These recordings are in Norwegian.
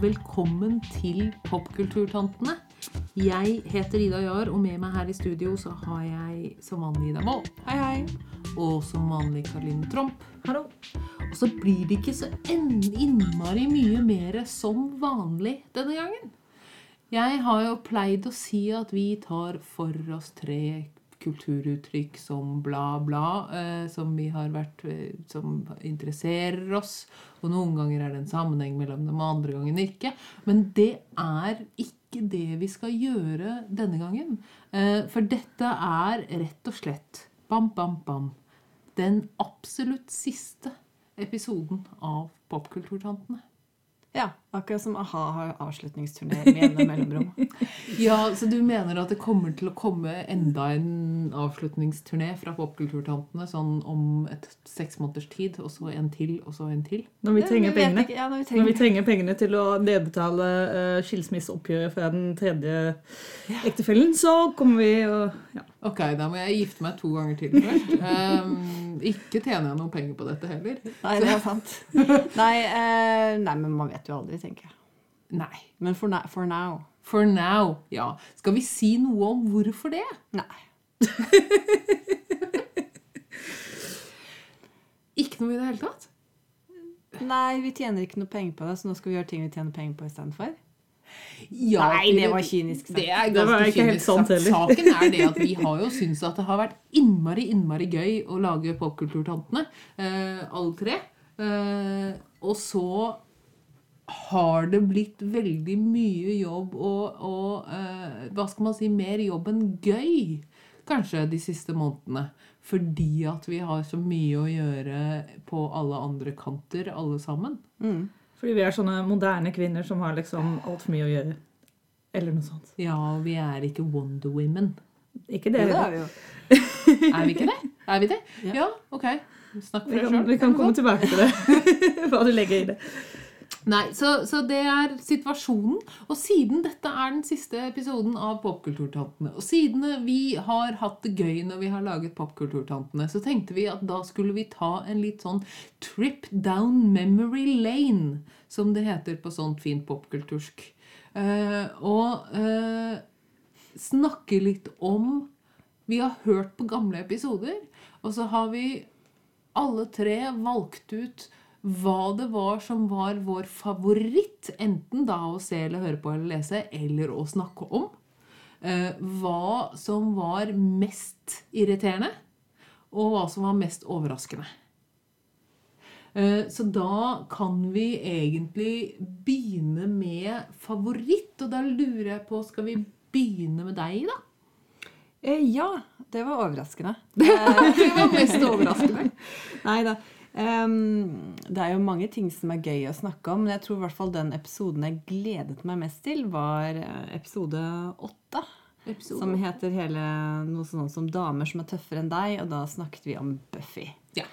velkommen til Popkulturtantene. Jeg heter Ida Jahr, og med meg her i studio så har jeg som vanlig Ida Moll. Hei, hei. Og som vanlig Karoline Tromp. Hallo. Og så blir det ikke så innmari mye mer som vanlig denne gangen. Jeg har jo pleid å si at vi tar for oss tre kulturuttrykk som bla, bla, eh, som vi har vært eh, Som interesserer oss. Og noen ganger er det en sammenheng mellom dem, og andre ganger ikke. Men det er ikke det vi skal gjøre denne gangen. Eh, for dette er rett og slett bam, bam, bam. Den absolutt siste episoden av Popkulturtantene. Ja, akkurat som a-ha har avslutningsturné med jevne mellomrom. Ja, Så du mener at det kommer til å komme enda en avslutningsturné fra Popkulturtantene sånn om et seks måneders tid, og så en til, og så en til? Når vi trenger pengene. Ja, når vi Når vi trenger pengene til å nedbetale uh, skilsmisseoppgjøret fra den tredje ektefellen, så kommer vi og ja. Ok, da må jeg gifte meg to ganger til først. Um, ikke tjener jeg noen penger på dette heller. Nei, det er sant. Nei, uh, nei, men man vet jo aldri, tenker jeg. Nei. Men for, na- for now For now. Ja. Skal vi si noe om hvorfor det? Nei. Ikke noe i det hele tatt? Nei, vi tjener ikke noe penger på det, så nå skal vi gjøre ting vi tjener penger på istedenfor. Ja, Nei, det var kynisk sagt. Det er Det var ganske ikke helt kynisk sant heller. Saken er det at vi har jo syntes at det har vært innmari, innmari gøy å lage Popkulturtantene, eh, alle tre. Eh, og så har det blitt veldig mye jobb og, og eh, hva skal man si, mer jobb enn gøy, kanskje, de siste månedene. Fordi at vi har så mye å gjøre på alle andre kanter, alle sammen. Mm. Fordi vi er sånne moderne kvinner som har liksom altfor mye å gjøre. Eller noe sånt. Ja, vi er ikke Wonder Women. Ikke Jo, det. det er vi jo. Er vi ikke det? Er vi det? Ja. Ja, ok. Snakk for deg sjøl. vi kan komme tilbake til det. Hva du legger i det. Nei, så, så det er situasjonen. Og siden dette er den siste episoden av Popkulturtantene, og siden vi har hatt det gøy når vi har laget Popkulturtantene, så tenkte vi at da skulle vi ta en litt sånn trip down memory lane, som det heter på sånt fint popkultursk. Uh, og uh, snakke litt om Vi har hørt på gamle episoder, og så har vi alle tre valgt ut hva det var som var vår favoritt, enten da å se eller høre på eller lese, eller å snakke om. Eh, hva som var mest irriterende, og hva som var mest overraskende. Eh, så da kan vi egentlig begynne med favoritt, og da lurer jeg på Skal vi begynne med deg, da? Eh, ja, det var overraskende. Det var mest overraskende. Nei da. Ehm, det er jo mange ting som er gøy å snakke om, men jeg tror i hvert fall den episoden jeg gledet meg mest til, var eh, episode åtte. Som heter hele noe sånt som 'Damer som er tøffere enn deg', og da snakket vi om Buffy. Ja.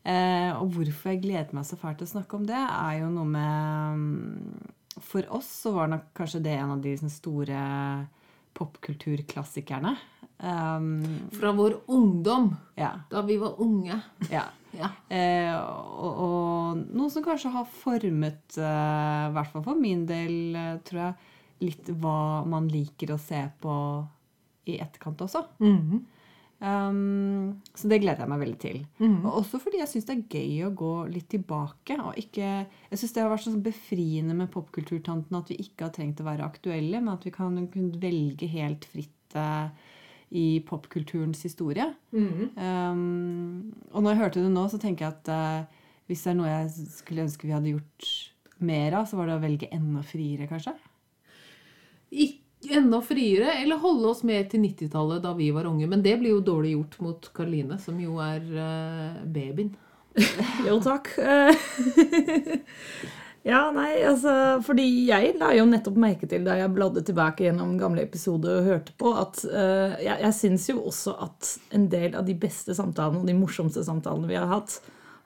Uh, og hvorfor jeg gleder meg så fælt til å snakke om det, er jo noe med mm, For oss så var nok kanskje det en av de sånn, store popkulturklassikerne. Um, Fra vår ungdom, ja. da vi var unge. ja. Ja. Eh, og, og noe som kanskje har formet, eh, i hvert fall for min del, eh, tror jeg, litt hva man liker å se på i etterkant også. Mhm. Um, så det gleder jeg meg veldig til. Mhm. Og også fordi jeg syns det er gøy å gå litt tilbake. og ikke, Jeg syns det har vært sånn befriende med popkulturtanten at vi ikke har trengt å være aktuelle, men at vi kan kunne velge helt fritt eh, i popkulturens historie. Mm. Um, og når jeg hørte det nå, så tenker jeg at uh, hvis det er noe jeg skulle ønske vi hadde gjort mer av, så var det å velge enda friere, kanskje. Ikke enda friere, eller holde oss mer til 90-tallet da vi var unge. Men det blir jo dårlig gjort mot Karoline, som jo er uh, babyen. Jo, takk. Ja, nei, altså Fordi jeg la jo nettopp merke til da jeg bladde tilbake gjennom gamle episoder og hørte på, at uh, jeg, jeg syns jo også at en del av de beste samtalene og de morsomste samtalene vi har hatt,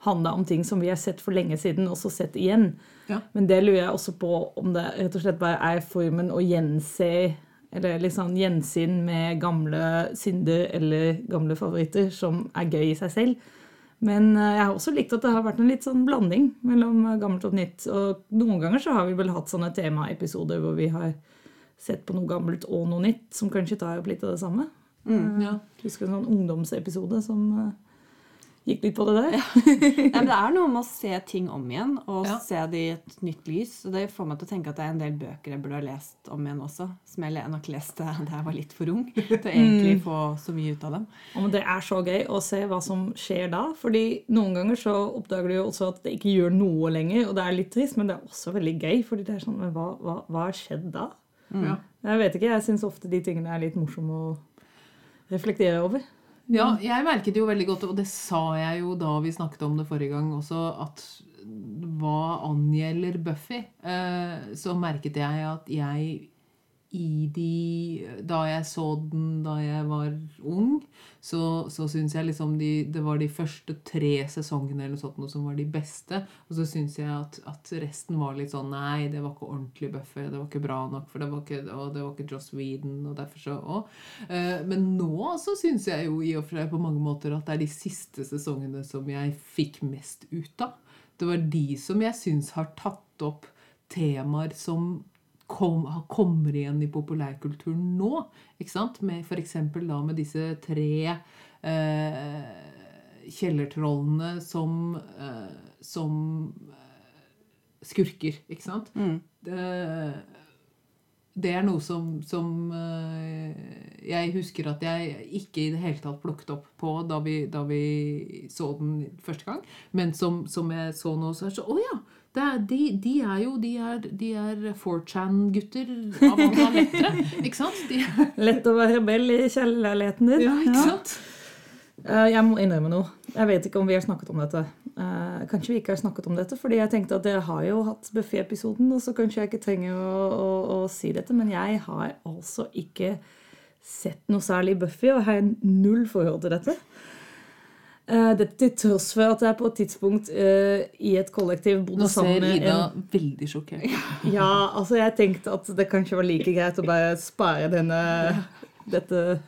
handla om ting som vi har sett for lenge siden, og så sett igjen. Ja. Men det lurer jeg også på om det rett og slett bare er formen å gjense eller liksom gjensyn med gamle synder eller gamle favoritter som er gøy i seg selv. Men eh, jeg har også likt at det har vært en litt sånn blanding mellom eh, gammelt og nytt. Og noen ganger så har vi vel hatt sånne temaepisoder hvor vi har sett på noe gammelt og noe nytt, som kanskje tar opp litt av det samme. Ja. Jeg husker en sånn ungdomsepisode som eh, gikk litt på det der. Nei, men det er noe med å se ting om igjen og Ja. se det i et nytt lys. Og det får meg til å tenke at det er en del bøker jeg burde ha lest om igjen også. Som jeg nok leste da jeg var litt for ung til å egentlig få så mye ut av dem. Og det er så gøy å se hva som skjer da. fordi noen ganger så oppdager du jo også at det ikke gjør noe lenger, og det er litt trist, men det er også veldig gøy. fordi det er sånn, men hva, hva, hva har skjedd da? Ja. Jeg vet ikke, jeg syns ofte de tingene er litt morsomme å reflektere over. Ja, jeg merket jo veldig godt, og det sa jeg jo da vi snakket om det forrige gang også, at hva angjelder Buffy, eh, så merket jeg at jeg i de Da jeg så den da jeg var ung, så, så syns jeg liksom de, det var de første tre sesongene eller sånt noe som var de beste. Og så syns jeg at, at resten var litt sånn Nei, det var ikke ordentlig buffer. Det var ikke bra nok, for det var ikke, og det var ikke Joss Whedon, og derfor så og, eh, Men nå så syns jeg jo i og for seg på mange måter at det er de siste sesongene som jeg fikk mest ut av. Det var de som jeg syns har tatt opp temaer som kom, kommer igjen i populærkulturen nå. Ikke sant? Med F.eks. da med disse tre eh, kjellertrollene som, eh, som eh, skurker. Ikke sant? Det, det er noe som, som eh, jeg husker at jeg ikke i det hele tatt plukket opp på da vi, da vi så den første gang. Men som, som jeg så nå, så er det sånn Å ja! Er, de, de er jo De er, de er 4chan-gutter av alle lettere. Ikke sant? De, Lett å være rebell i kjellerleiligheten din. ja, ikke sant? Ja. Jeg må innrømme noe. Jeg vet ikke om vi har snakket om dette. Eh, Kanskje vi ikke har snakket om dette, fordi jeg tenkte at dere har jo hatt Buffy-episoden, og så kanskje jeg ikke trenger å, å, å si dette, men jeg har altså ikke sett noe særlig Buffy, og har null forhold til dette. Eh, Dette til tross for at jeg på et tidspunkt uh, i et kollektiv bodde Nå ser Ida en veldig sjokkert. Ja, altså jeg tenkte at det kanskje var like greit å bare spare denne, dette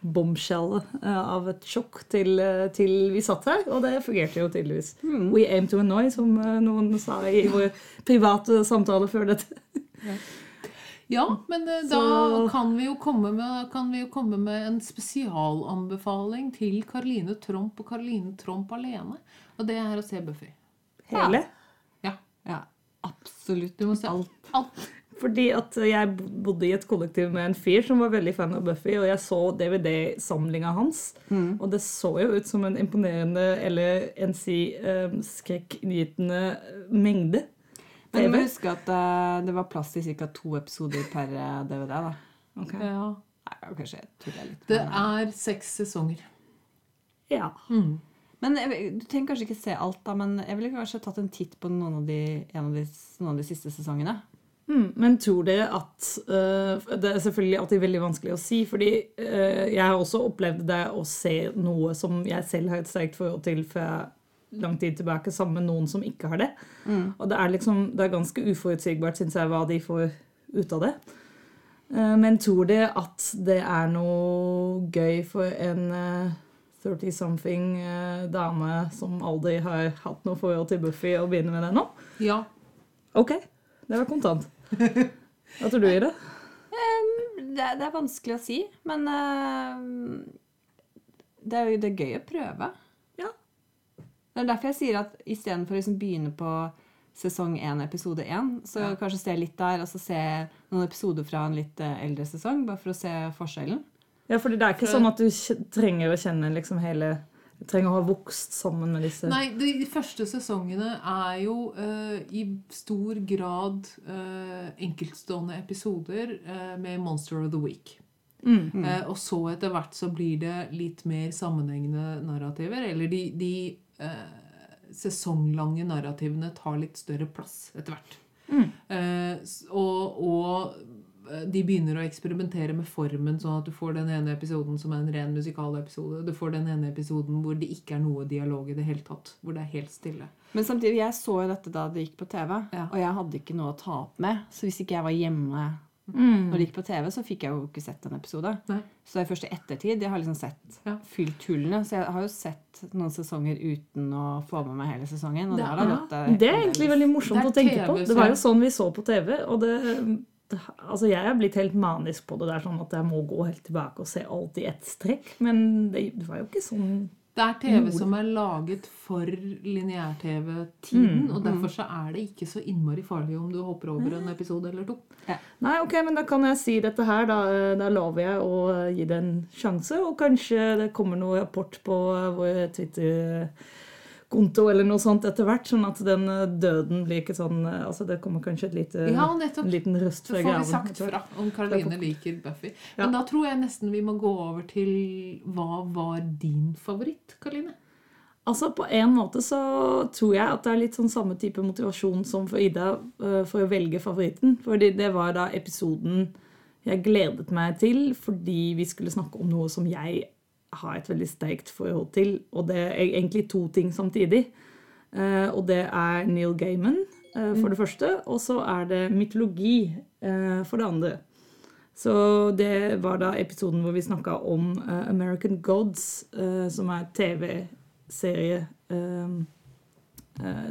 bombshellet uh, av et sjokk til, uh, til vi satt her, og det fungerte jo tydeligvis. We aim to annoy, som noen sa i vår private samtale før dette. Ja, men eh, da Så- kan vi, jo komme med, kan vi jo komme med en spesialanbefaling til Karoline Tromp og Karoline Tromp alene. Og det er å se Buffy. Hele. Ja. Ja, absolutt. Du må se alt. alt. Fordi at jeg bodde i et kollektiv med en fyr som var veldig fan av Buffy, og jeg så DVD-samlinga hans, og det så jo ut som en imponerende, eller en si um, skrekkinngytende mengde. Men du må huske at uh, det var plass til ca. to episoder per eh, DVD. da. Okay. Ja. Nei, kanskje jeg tuller litt. Det eh, er seks sesonger. Ja. Men Du trenger kanskje ikke se alt, da, men jeg ville kanskje tatt en titt på noen av de, en av de, noen av de siste sesongene. Mm, men tror dere at uh, Det er selvfølgelig alltid veldig vanskelig å si, fordi uh, jeg har også opplevd det å se noe som jeg selv har et sterkt forhold til fra lang tid tilbake, sammen med noen som ikke har det. Og det er liksom, det er ganske uforutsigbart, syns jeg, hva de får ut av det. Eh, men tror de at det er noe gøy for en øh, 30-something øh, dame som aldri har hatt noe forhold til Buffy, å begynne med det nå? Ja. Ok, det var kontant. Hva tror du, Ida? Det, er- det vanskelig å si, men eh, det er jo det er gøy å prøve. Ja. Det er derfor jeg sier at istedenfor å liksom begynne på sesong 1, episode 1, så kanskje se litt der, og så se noen episoder fra en litt eh, eldre sesong, bare for å se forskjellen. Ja, for det er ikke sånn at du trenger å kjenne liksom hele Du trenger å ha vokst sammen med disse Nei, de første sesongene er jo uh, i stor grad uh, enkeltstående episoder uh, med Monster of the Week. Mm. Eh, og så etter hvert så blir det litt mer sammenhengende narrativer. Eller de, de sesonglange narrativene tar litt større plass etter hvert. Eh, og, og eh, de begynner å eksperimentere med formen, sånn at du får den ene episoden som er en ren musikalepisode. Du får den ene episoden hvor det ikke er noe dialog i det hele tatt. Hvor det er helt stille. Men samtidig, jeg så jo dette da det gikk på TV, Ja. og jeg hadde ikke noe å ta opp med. Så hvis ikke jeg var hjemme Når det gikk på TV, så fikk jeg jo ikke sett en episode. Nei. Så det er først i ettertid jeg har liksom sett Ja. fylt hullene. Så jeg har jo sett noen sesonger uten å få med meg hele sesongen. Og Det det, har er- gått eh, Det er egentlig veldig morsomt er å tenke på. Det var jo sånn vi så på TV. Og det, det Altså, jeg er blitt helt manisk på det der, sånn at jeg må gå helt tilbake og se alt i ett strekk. Men det, det var jo ikke sånn Det er TV som er laget for lineær-TV-tiden, Mm, og derfor så er det ikke så innmari farlig om du hopper over en episode eller to. Nei, ok, men da kan jeg si dette her. Da, da lover jeg å gi det en sjanse. Og kanskje det kommer noe rapport på vår Twitter-konto eller noe sånt etter hvert. Sånn at den eh, døden blir ikke sånn eh, Altså det kommer kanskje et lite, Ja, en liten røst fra Så fra får vi sagt fra om Karoline liker Buffy. Men Ja. da tror jeg nesten vi må gå over til hva var din favoritt, Karoline? Altså På en måte så tror jeg at det er litt sånn samme type motivasjon som for Ida øh, for å velge favoritten. Fordi det var da episoden jeg gledet meg til fordi vi skulle snakke om noe som jeg har et veldig sterkt forhold til. Og det er egentlig to ting samtidig. Eh, og det er Neil Gaiman eh, for det første, og så er det mytologi eh, for det andre. Så det var da episoden hvor vi snakka om American Gods, som er TV-serie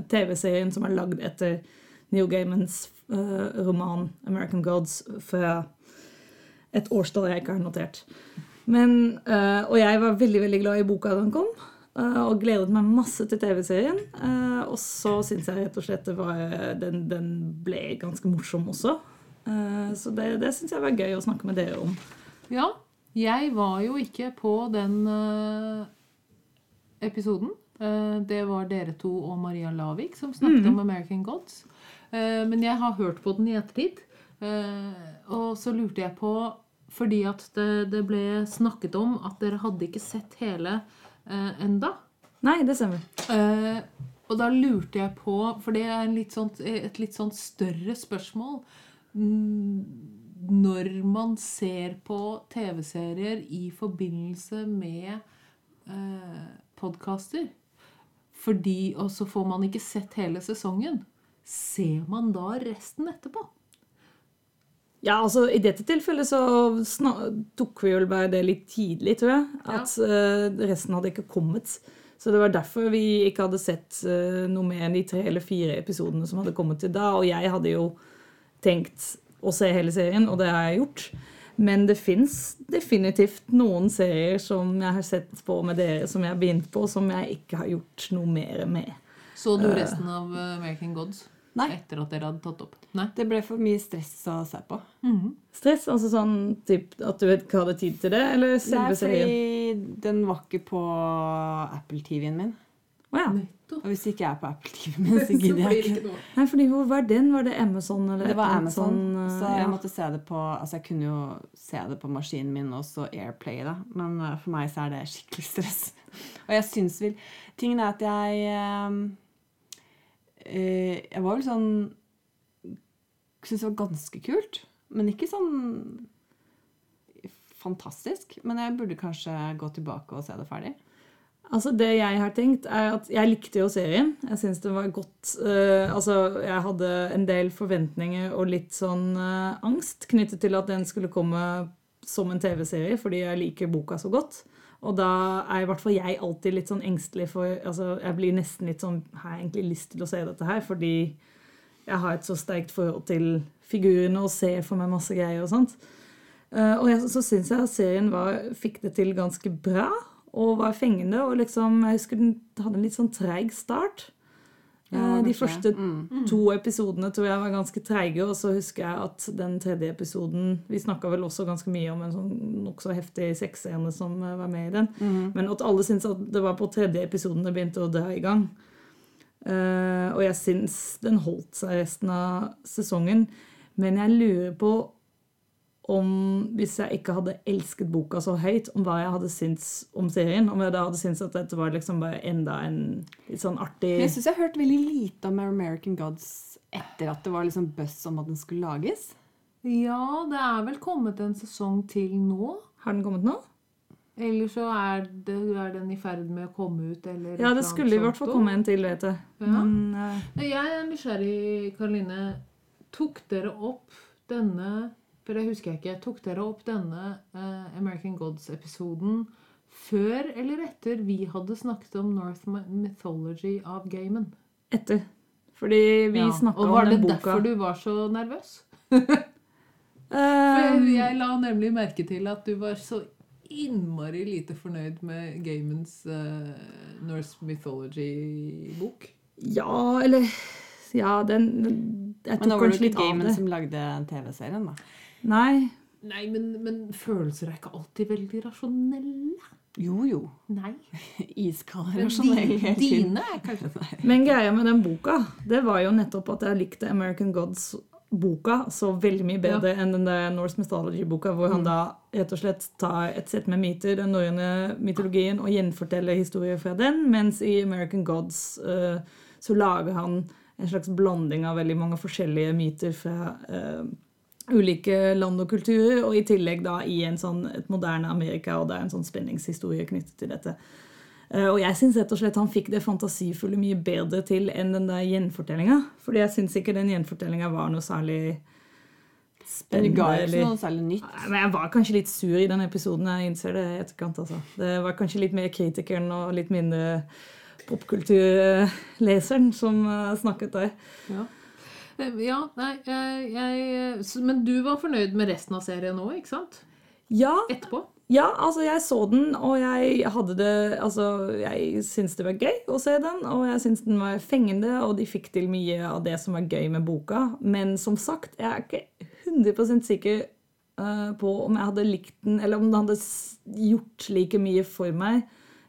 TV-serien som er lagd etter Neil Gaimans roman American Gods fra et årstall jeg ikke har notert. Men, eh, og jeg var veldig veldig glad i boka da den kom, eh, og gledet meg masse til TV-serien. eh, og så syns jeg rett og slett det var, den, den ble ganske morsom også. Så det, det syns jeg var gøy å snakke med dere om. Ja, jeg var jo ikke på den episoden. Det var dere to og Maria Lavik som snakket om American Gods. Men jeg har hørt på den i ettertid. Og så lurte jeg på Fordi at det, det ble snakket om at dere hadde ikke sett hele eh, enda. Nei, det stemmer. Eh, og da lurte jeg på, for det er litt sånt, et litt sånn større spørsmål Når man ser på TV-serier i forbindelse med eh, podkaster fordi, Og så får man ikke sett hele sesongen. Ser man da resten etterpå? Ja, altså I dette tilfellet så tok vi vel bare det litt tidlig, tror jeg. At eh, resten hadde ikke kommet. Så det var derfor vi ikke hadde sett uh, noe mer enn de tre eller fire episodene som hadde kommet til da. Og jeg hadde jo tenkt å se hele serien, og det har jeg gjort. Men det fins definitivt noen serier som jeg har sett på med dere, som jeg har begynt på, som jeg ikke har gjort noe mer med. Så du resten av eh, American Gods Nei. etter at dere hadde tatt opp? Nei. Det ble for mye stress å se på. Stress, altså sånn typ, at du ikke hadde tid til det, eller Nei, selve serien? fordi den var ikke på Apple TV-en min. Å ja. Nettopp. Og hvis ikke jeg er på Apple TV-en min, så gidder jeg ikke. Nei, fordi hvor var den? Var det Amazon? Eller Det var Amazon, sånn, eh, så ja. jeg måtte se det på Altså, jeg kunne jo se det på maskinen min og så Airplay, da. Men eh, for meg så er det skikkelig stress. Og jeg syns vel Tingen er at jeg eh, Jeg var vel sånn Syns det var ganske kult. Men ikke sånn fantastisk. Men jeg burde kanskje gå tilbake og se det ferdig. Altså Det jeg har tenkt, er at jeg likte jo serien. Jeg syns det var godt uh, Altså, jeg hadde en del forventninger og litt sånn uh, angst knyttet til at den skulle komme som en TV-serie, fordi jeg liker boka så godt. Og da er i hvert fall jeg alltid litt sånn engstelig for altså Jeg blir nesten litt sånn Har jeg egentlig lyst til å se dette her? Fordi jeg har et så sterkt forhold til figurene og ser for meg masse greier og sånt. Eh, og jeg, så syns jeg serien var, fikk det til ganske bra og var fengende. Og liksom, jeg husker den hadde en litt sånn treig start. Ja, Eh, de første Mm. to episodene tror jeg var ganske treige, og så husker jeg at den tredje episoden Vi snakka vel også ganske mye om en sånn nokså heftig sexscene som eh, var med i den. Mm. Men at alle syntes at det var på tredje episoden det begynte å dra i gang. Uh, og jeg syns den holdt seg resten av sesongen. Men jeg lurer på om hvis jeg ikke hadde elsket boka så høyt, om hva jeg hadde syntes om serien. Om jeg da hadde syntes at dette var liksom bare enda en litt sånn artig Jeg syns jeg har hørt veldig lite om American Gods etter at det var liksom buzz om at den skulle lages. Ja, det er vel kommet en sesong til nå. Har den kommet nå? Eller så er, det, er den i ferd med å komme ut. Eller Ja, det skulle i hvert fall komme en til, vet jeg. Ja. Men uh... Jeg er nysgjerrig, Karoline. Tok dere opp denne For det husker jeg ikke. Tok dere opp denne eh, American Gods-episoden før eller etter vi hadde snakket om North Mythology av Gaiman? Etter. Fordi vi Ja, snakka Og var det derfor du var så nervøs? For Eh, jeg la nemlig merke til at du var så innmari lite fornøyd med Gaimans uh, Norse Mythology-bok. ja, eller Ja, den Jeg Men nå tok var det kanskje ikke litt av Gamen som lagde TV-serien, da. Nei. Nei, men, men følelser er ikke alltid veldig rasjonelle. Jo, jo. Nei. Iskalde Men rasjonell di- dine er kanskje Men greia med den boka, det var jo nettopp at jeg likte American Gods-boka så veldig mye bedre enn den der Norse Mythology-boka, hvor han da rett og slett tar et sett med myter, den norrøne mytologien, og gjenforteller historier fra den, mens i American Gods uh, så lager han en slags blanding av veldig mange forskjellige myter fra eh, ulike land og kulturer, og i tillegg da i en sånn, et moderne Amerika, og det er en sånn spenningshistorie knyttet til dette. Eh, Og jeg syns rett og slett han fikk det fantasifulle mye bedre til enn den der gjenfortellinga. Fordi jeg syns ikke den gjenfortellinga var noe særlig Den spennende. ga jo ikke noe særlig nytt. Men jeg var kanskje litt sur i den episoden. Jeg innser det i etterkant. altså. Det var kanskje litt mer kritikeren og litt mindre popkulturleseren som eh, snakket der. Ja. Eh, Ja, nei, jeg, jeg Men du var fornøyd med resten av serien nå, ikke sant? Ja, Etterpå? Ja, altså jeg så den, og jeg hadde det Altså, jeg syns det var gøy å se den, og jeg syns den var fengende, og de fikk til mye av det som var gøy med boka. Men som sagt, jeg er ikke 100% sikker uh, på om jeg hadde likt den, eller om den hadde gjort like mye for meg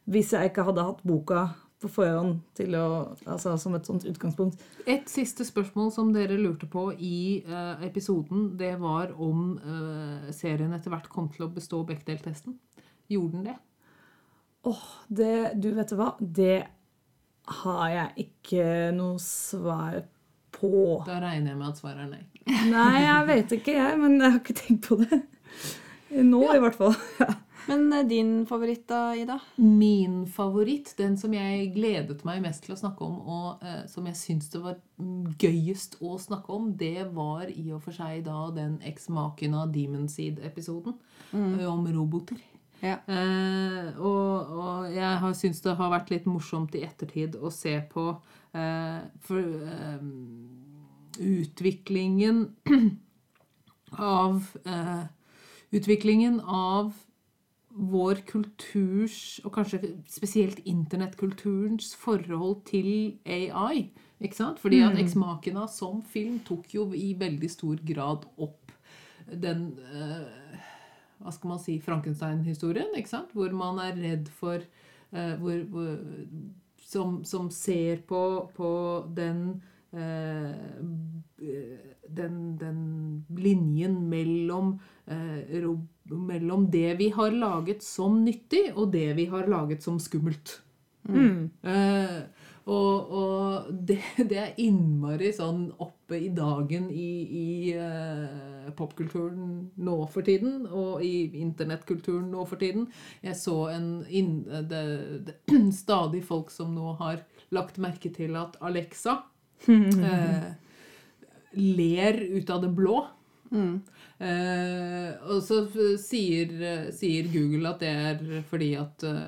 hvis jeg ikke hadde hatt boka på forhånd til å, altså som et sånt utgangspunkt. Et siste spørsmål som dere lurte på i uh, episoden, det var om uh, serien etter hvert kom til å bestå Bechdel-testen. Gjorde den det? Åh, det, du vet hva, det har jeg ikke noe svar på. Da regner jeg med at svaret er nei. Nei, jeg vet ikke, jeg, men jeg har ikke tenkt på det. Nå, i hvert fall. Men eh, din favoritt da, Ida? Min favoritt, den som jeg gledet meg mest til å snakke om, og eh, som jeg syns det var gøyest å snakke om, det var i og for seg da den Ex Machina Demon Seed-episoden mm. om roboter. Ja. Eh, og, og jeg har syns det har vært litt morsomt i ettertid å se på eh, for, eh, utviklingen av eh, Utviklingen av vår kulturs, og kanskje spesielt internettkulturens, forhold til AI. Ikke sant? Fordi at Ex Machina som film tok jo i veldig stor grad opp den eh, hva skal man si, Frankenstein-historien, ikke sant? Hvor man er redd for eh, hvor, hvor, som, som ser på, på den den, den linjen mellom, eh, mellom det vi har laget som nyttig, og det vi har laget som skummelt. Mm. Eh, og og det, det er innmari sånn oppe i dagen i, i eh, popkulturen nå for tiden, og i internettkulturen nå for tiden. Jeg så en inn, det, det, stadig folk som nå har lagt merke til at Alexa eh, ler ut av det blå. Mm. Eh, og så sier, sier Google at det er fordi at uh,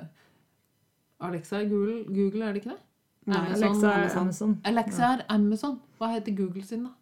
Alexa er Google, Google, er det ikke det? Nei, Alexa er Amazon. Amazon. Alexa er Amazon. Hva heter Google sin, da?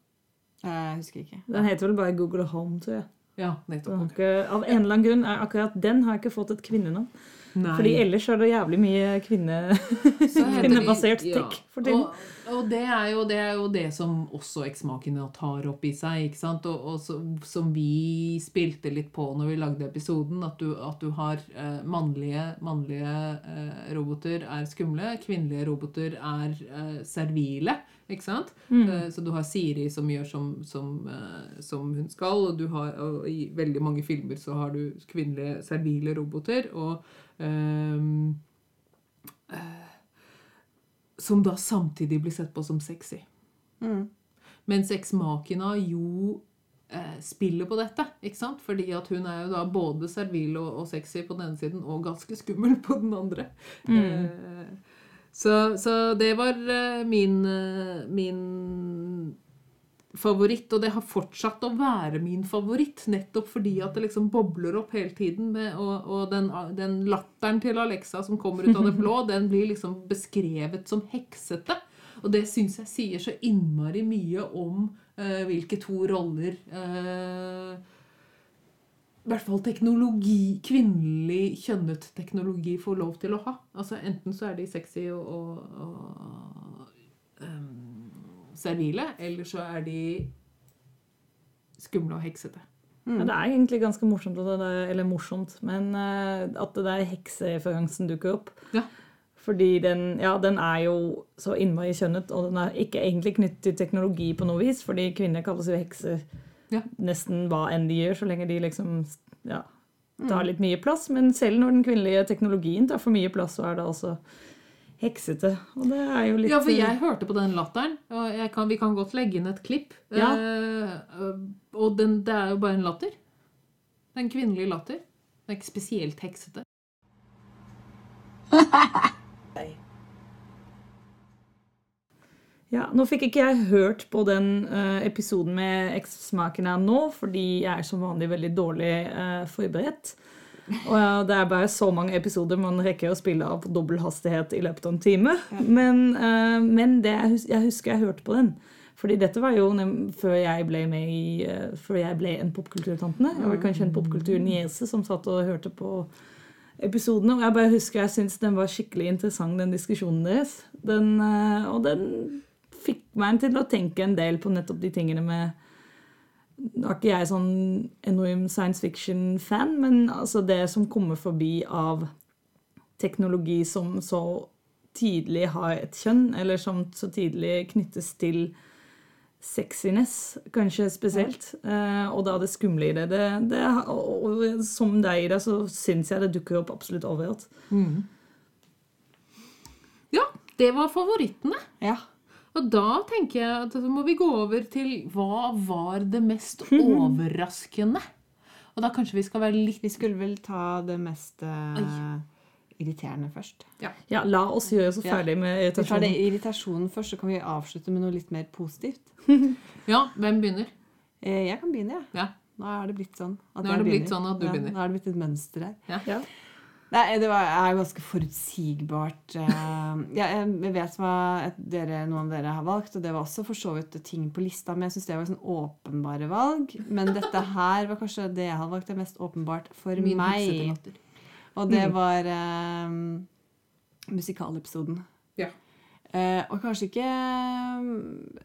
Jeg husker ikke. Den heter vel bare Google Home, tror jeg. Ja, nettopp. har ikke, av en eller annen grunn er akkurat den har jeg ikke fått et kvinnenavn. Nei. Fordi ellers er det jævlig mye kvinne... kvinnebasert kvinnebasert tech for tiden. Og, og det, er jo, det er jo det som også eksmakene tar opp i seg. ikke sant? Og, og så, som vi spilte litt på når vi lagde episoden, at du, at du har eh, mannlige, mannlige eh, roboter er skumle, kvinnelige roboter er eh, servile. Ikke sant? Mm. Eh, så du har Siri som gjør som, som, eh, som hun skal, og, du har, og i veldig mange filmer så har du kvinnelige servile roboter. og um, som da samtidig blir sett på som sexy. Mm. Mens Machina jo eh, spiller på dette. ikke sant? Fordi at hun er jo da både servil og, og sexy på den ene siden, og ganske skummel på den andre. Eh, så, så det var eh, min, eh, min favoritt, og det har fortsatt å være min favoritt. Nettopp fordi at det liksom bobler opp hele tiden. Med, og, og den, den, latteren til Alexa som kommer ut av det blå, den blir liksom beskrevet som heksete. Og det syns jeg sier så innmari mye om uh, hvilke to roller uh, i hvert fall teknologi, kvinnelig kjønnet teknologi får lov til å ha. Altså Enten så er de sexy og, og, og um, servile, eller så er de skumle og heksete. Mm. Ja, det er egentlig ganske morsomt, eller morsomt, men uh, at det der heksereferansen dukker opp. Ja. Fordi den, ja, den er jo så innmari kjønnet, og den er ikke egentlig knyttet til teknologi på noe vis, fordi kvinner kalles jo hekser ja. nesten hva enn de gjør, så lenge de liksom ja, tar mm. litt mye plass. Men selv når den kvinnelige teknologien tar for mye plass, så er det altså heksete. Og det er jo litt Ja, for jeg hørte på den latteren. Og kan, vi kan godt legge inn et klipp. Ja. Uh, og den, det er jo bare en latter. Det er en kvinnelig latter. Det er ikke spesielt heksete. Ja, Nå fikk ikke jeg hørt på den uh, episoden med eksmakene nå, fordi jeg er som vanlig veldig dårlig uh, forberedt. Og ja, det er bare så mange episoder man rekker å spille av på dobbel hastighet i løpet av en time. Ja. Men, uh, men det, jeg husker jeg hørte på den. Fordi dette var jo før jeg ble med i, før jeg ble en popkulturtantene. Jeg var kanskje en popkulturniese som satt og hørte på episodene. Og jeg bare husker jeg syntes den var skikkelig interessant, den diskusjonen deres. Den, og den fikk meg til å tenke en del på nettopp de tingene med Nå er ikke jeg sånn enorm science fiction-fan, men altså det som kommer forbi av teknologi som så tidlig har et kjønn, eller som så tidlig knyttes til sexiness, kanskje spesielt. Ja. Eh, og da det skumle i det. det, det og, og, som deg, da, så syns jeg det dukker opp absolutt overalt. Mm. Ja, det var favorittene. Ja. Og da tenker jeg at så må vi gå over til hva var det mest overraskende? Og da kanskje vi skal være litt Vi skulle vel ta det mest uh, irriterende først. Ja. ja. la oss gjøre oss ferdig med irritasjonen. Vi tar det irritasjonen først, så kan vi avslutte med noe litt mer positivt. ja, hvem begynner? Eh, jeg kan begynne, ja. ja. Nå er det blitt sånn at Nå er det blitt sånn at du begynner. Nå er det blitt et mønster her. Ja. Nei, det var, er ganske forutsigbart. Eh, ja, jeg vet hva dere, noen av dere har valgt, og det var også for så vidt ting på lista. Men jeg syns det var sånn åpenbare valg. Men dette her var kanskje det jeg hadde valgt det mest åpenbart for Min meg. Og det mm. var um, musikalepisoden. Ja. Uh, og kanskje ikke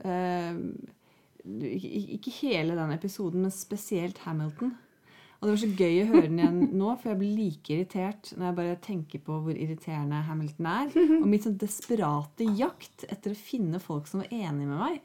uh, Ikke hele den episoden, men spesielt Hamilton. Og det var så gøy å høre den igjen nå, for jeg blir like irritert når jeg bare tenker på hvor irriterende Hamilton er. Og mitt sånn desperate jakt etter å finne folk som var enige med meg.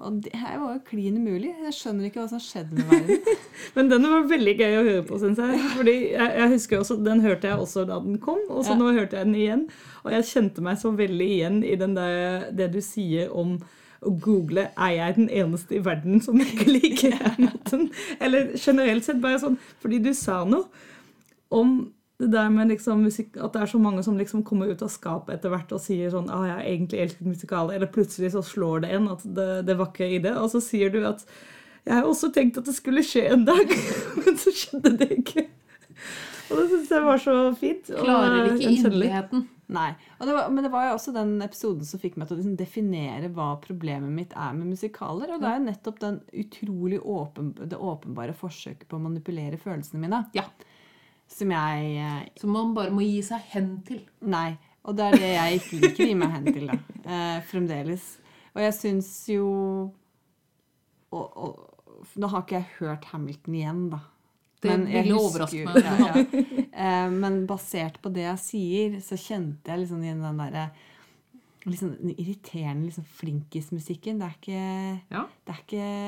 Og det her var jo klin umulig. Jeg skjønner ikke hva som har skjedd med verden. Men den var veldig gøy å høre på, syns jeg. Fordi jeg, jeg, husker også, Den hørte jeg også da den kom, og så ja. nå hørte jeg den igjen. Og jeg kjente meg så veldig igjen i der, det du sier om å google er jeg den eneste i verden som ikke liker Hamilton. Eller generelt sett bare sånn Fordi du sa noe om det der med liksom musikk, at det er så mange som liksom kommer ut av skapet etter hvert og sier sånn ah, 'Jeg har egentlig elsket musikaler.' Eller plutselig så slår det en at det, det ikke i det. Og så sier du at 'Jeg har også tenkt at det skulle skje en dag', men så skjedde det ikke. Og det syns jeg var så fint. Klarer ikke inderligheten. Nei. Det var, men det var jo også den episoden som fikk meg til å liksom definere hva problemet mitt er med musikaler. Og det er jo nettopp den utrolig åpen, det åpenbare forsøket på å manipulere følelsene mine. Ja. Som jeg eh, Som man bare må gi seg hen til. Nei. Og det er det jeg ikke liker å gi meg hen til, da. Eh, fremdeles. Og jeg syns jo og, og, Nå har ikke jeg hørt Hamilton igjen, da. Det ville overraske meg. Ja, ja. Eh, men basert på det jeg sier, så kjente jeg liksom igjen den derre liksom, den irriterende liksom, flinkismusikken. Det er, ikke, ja. det, er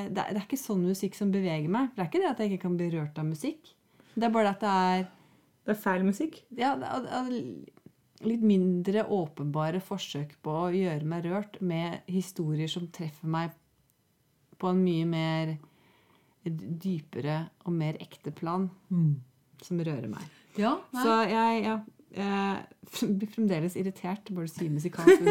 det, det er ikke sånn musikk som beveger meg. Det er ikke det at jeg ikke kan bli rørt av musikk. Det er bare at det er Det er feil musikk? Ja, det er, litt mindre åpenbare forsøk på å gjøre meg rørt med historier som treffer meg på en mye mer dypere og mer ekte plan mm. som rører meg. Ja, Så jeg, ja, blir fremdeles irritert bare du sier musikalsk.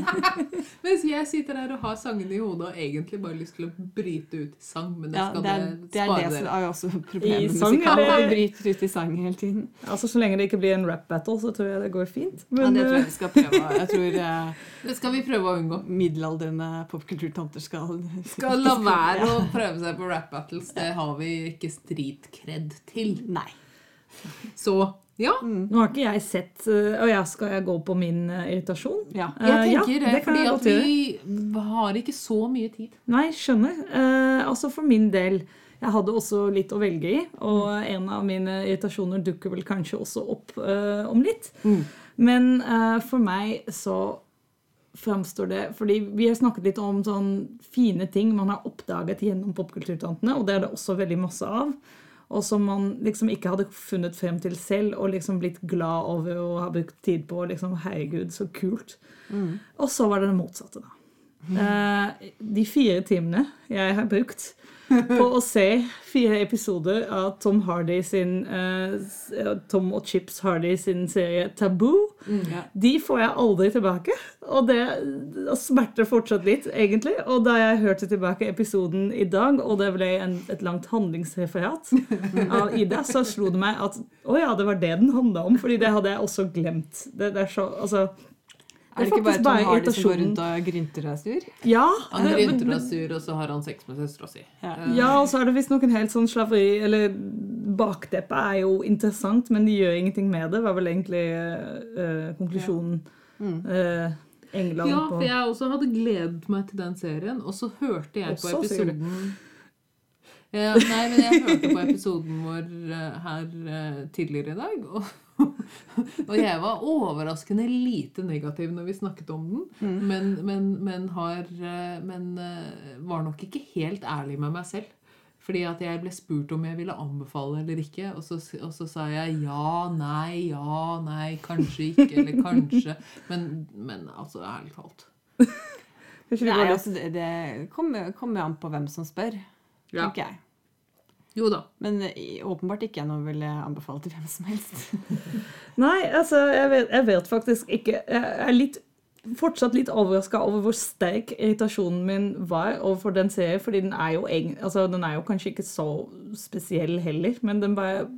Mens jeg sitter her og har sangene i hodet og egentlig bare lyst til å bryte ut i sang. Men det Ja, skal det er det, er det som er jo også problemet med sang, musikal. eller? Vi bryter ut i sang hele tiden. Altså, Så lenge det ikke blir en rap battle, så tror jeg det går fint. Ja, det tror eh, jeg vi skal prøve. Jeg tror eh, Det skal vi prøve å unngå. middelaldrende popkulturtanter skal Skal la være å prøve seg på rap battles. Det har vi ikke street-kred til. Nei. Så ja. nå har ikke jeg sett Og Å ja, skal jeg gå på min eh, irritasjon? Ja. Jeg Eh, ja, tenker det, det fordi at vi har ikke så mye tid. Nei, skjønner. Eh, altså for min del Jeg hadde også litt å velge i, og en av mine irritasjoner dukker vel kanskje også opp eh, om litt. Men eh, for meg så framstår det Fordi vi har snakket litt om sånn fine ting man har oppdaget gjennom popkulturtantene, og det er det også veldig masse av. Og som man liksom ikke hadde funnet frem til selv og liksom blitt glad over og har brukt tid på. liksom, Herregud, så kult. Og så var det det motsatte, da. Eh, de fire timene jeg har brukt på å se fire episoder av Tom Hardy sin uh, Tom og Chips Hardy sin serie Taboo, Ja. de får jeg aldri tilbake. Og det smerter fortsatt litt, egentlig. Og da jeg hørte tilbake episoden i dag, og det ble en, et langt handlingsreferat av Ida, så slo det meg at å ja, det var det den handla om. fordi det hadde jeg også glemt. Det, det er så, altså, Er det ikke bare Tom bare Hardy som går rundt og grynter og er sur? Ja, Han grynter rynter men- og sur, og så har han sex med søstera si. Ja. Eh, Ja, og så er det visst noen helt sånn slaveri Eller bakteppet er jo interessant, men de gjør ingenting med det, var vel egentlig uh, konklusjonen. Ja. konklusjonen. Uh, England Ja, for jeg også hadde gledet meg til den serien, og så hørte jeg på Også, på episoden ja, Nei, men jeg hørte på episoden vår eh, her eh, tidligere i dag, og, og jeg var overraskende lite negativ når vi snakket om den, men, men, men, har, eh, men eh, var nok ikke helt ærlig med meg selv. Fordi at jeg ble spurt om jeg ville anbefale eller ikke, og så, og så sa jeg ja, nei, ja, nei, kanskje ikke, eller kanskje. Men, men altså, ærlig talt. Nei, altså, det, det kommer, kommer an på hvem som spør, Ja. tenker jeg. Jo da. Men eh, åpenbart ikke noe vil jeg anbefale til hvem som helst. Nei, altså, jeg vet, jeg vet faktisk ikke Jeg er litt, fortsatt litt overraska over hvor sterk irritasjonen min var overfor den serien, fordi den er jo, altså, den er jo kanskje ikke så spesiell heller, men den bare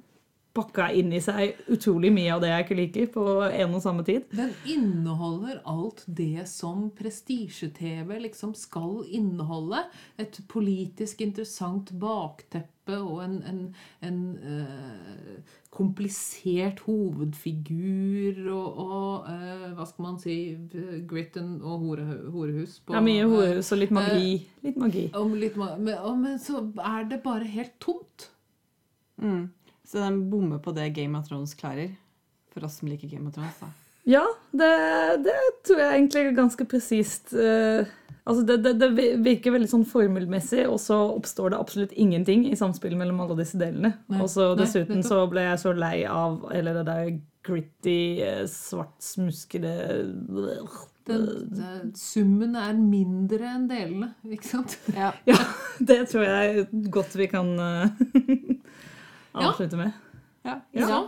pakka inn i seg utrolig mye av det jeg ikke liker, på en og samme tid. Den inneholder alt det som prestisje-TV liksom skal inneholde. Et politisk interessant bakteppe og en, en, en uh, komplisert hovedfigur og, og uh, hva skal man si Gritten og hore, horehus. på- er mye horehus og litt magi. Litt magi. Om litt, ma- men, og- men så er det bare helt tomt. Mm. Så den bommer på det Game of Thrones klarer. For oss som liker Game of Thrones. da. Ja, det, det tror jeg egentlig er ganske presist. eh, altså det, det, det virker veldig sånn formelmessig, og så oppstår det absolutt ingenting i samspill mellom alle disse delene. Og så dessuten nei, så ble jeg så lei av hele det der gritty, svart, smuskede Den, den, summen er mindre enn delene, ikke sant? Ja. Ja, det tror jeg godt vi kan eh, avslutte med. Ja. Ja. Ja.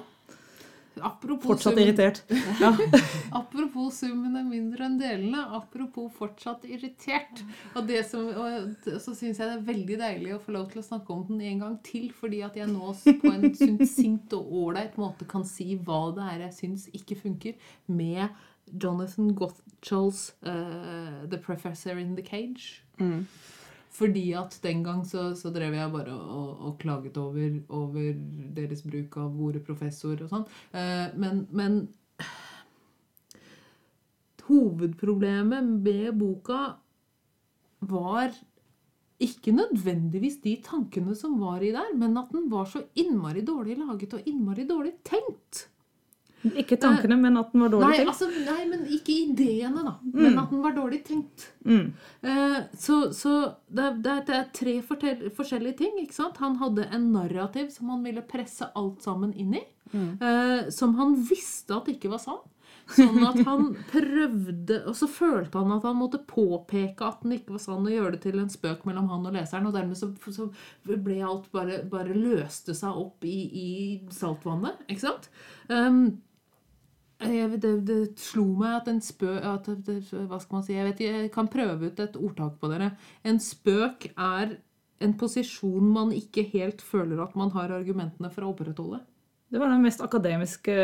Apropos Fortsatt summen, irritert. Ja. apropos summen er mindre enn delene. Apropos fortsatt irritert. Og, det som, og så syns jeg det er veldig deilig å få lov til å snakke om den en gang til, fordi at jeg nå på en sint og ålreit måte kan si hva det er jeg syns ikke funker med Jonathan Gottschalls uh, 'The Professor in the Cage'. Mm. Fordi at den gang så, så drev jeg bare og, og klaget over, over deres bruk av ordet professor og sånn. Eh, men, men hovedproblemet med boka var ikke nødvendigvis de tankene som var i der, men at den var så innmari dårlig laget og innmari dårlig tenkt. Ikke tankene, men at den var dårlig Nei, tenkt. altså, nei, men ikke ideene, da. Men at den var dårlig tenkt. Mm. Eh, så så det, det, er- tre forskjellige ting. ikke sant? Han hadde en narrativ som han ville presse alt sammen inn i. Eh, som han visste at ikke var sann. Sånn at han prøvde Og så følte han at han måtte påpeke at den ikke var sann, og gjøre det til en spøk mellom han og leseren. Og dermed så, så ble alt bare, bare løste seg opp i, i saltvannet. Ikke sant? Um, jeg, det, det slo meg at en spøk at det, Hva skal man si? Jeg vet jeg kan prøve ut et ordtak på dere. En spøk er en posisjon man ikke helt føler at man har argumentene for å opprettholde. Det var det mest akademiske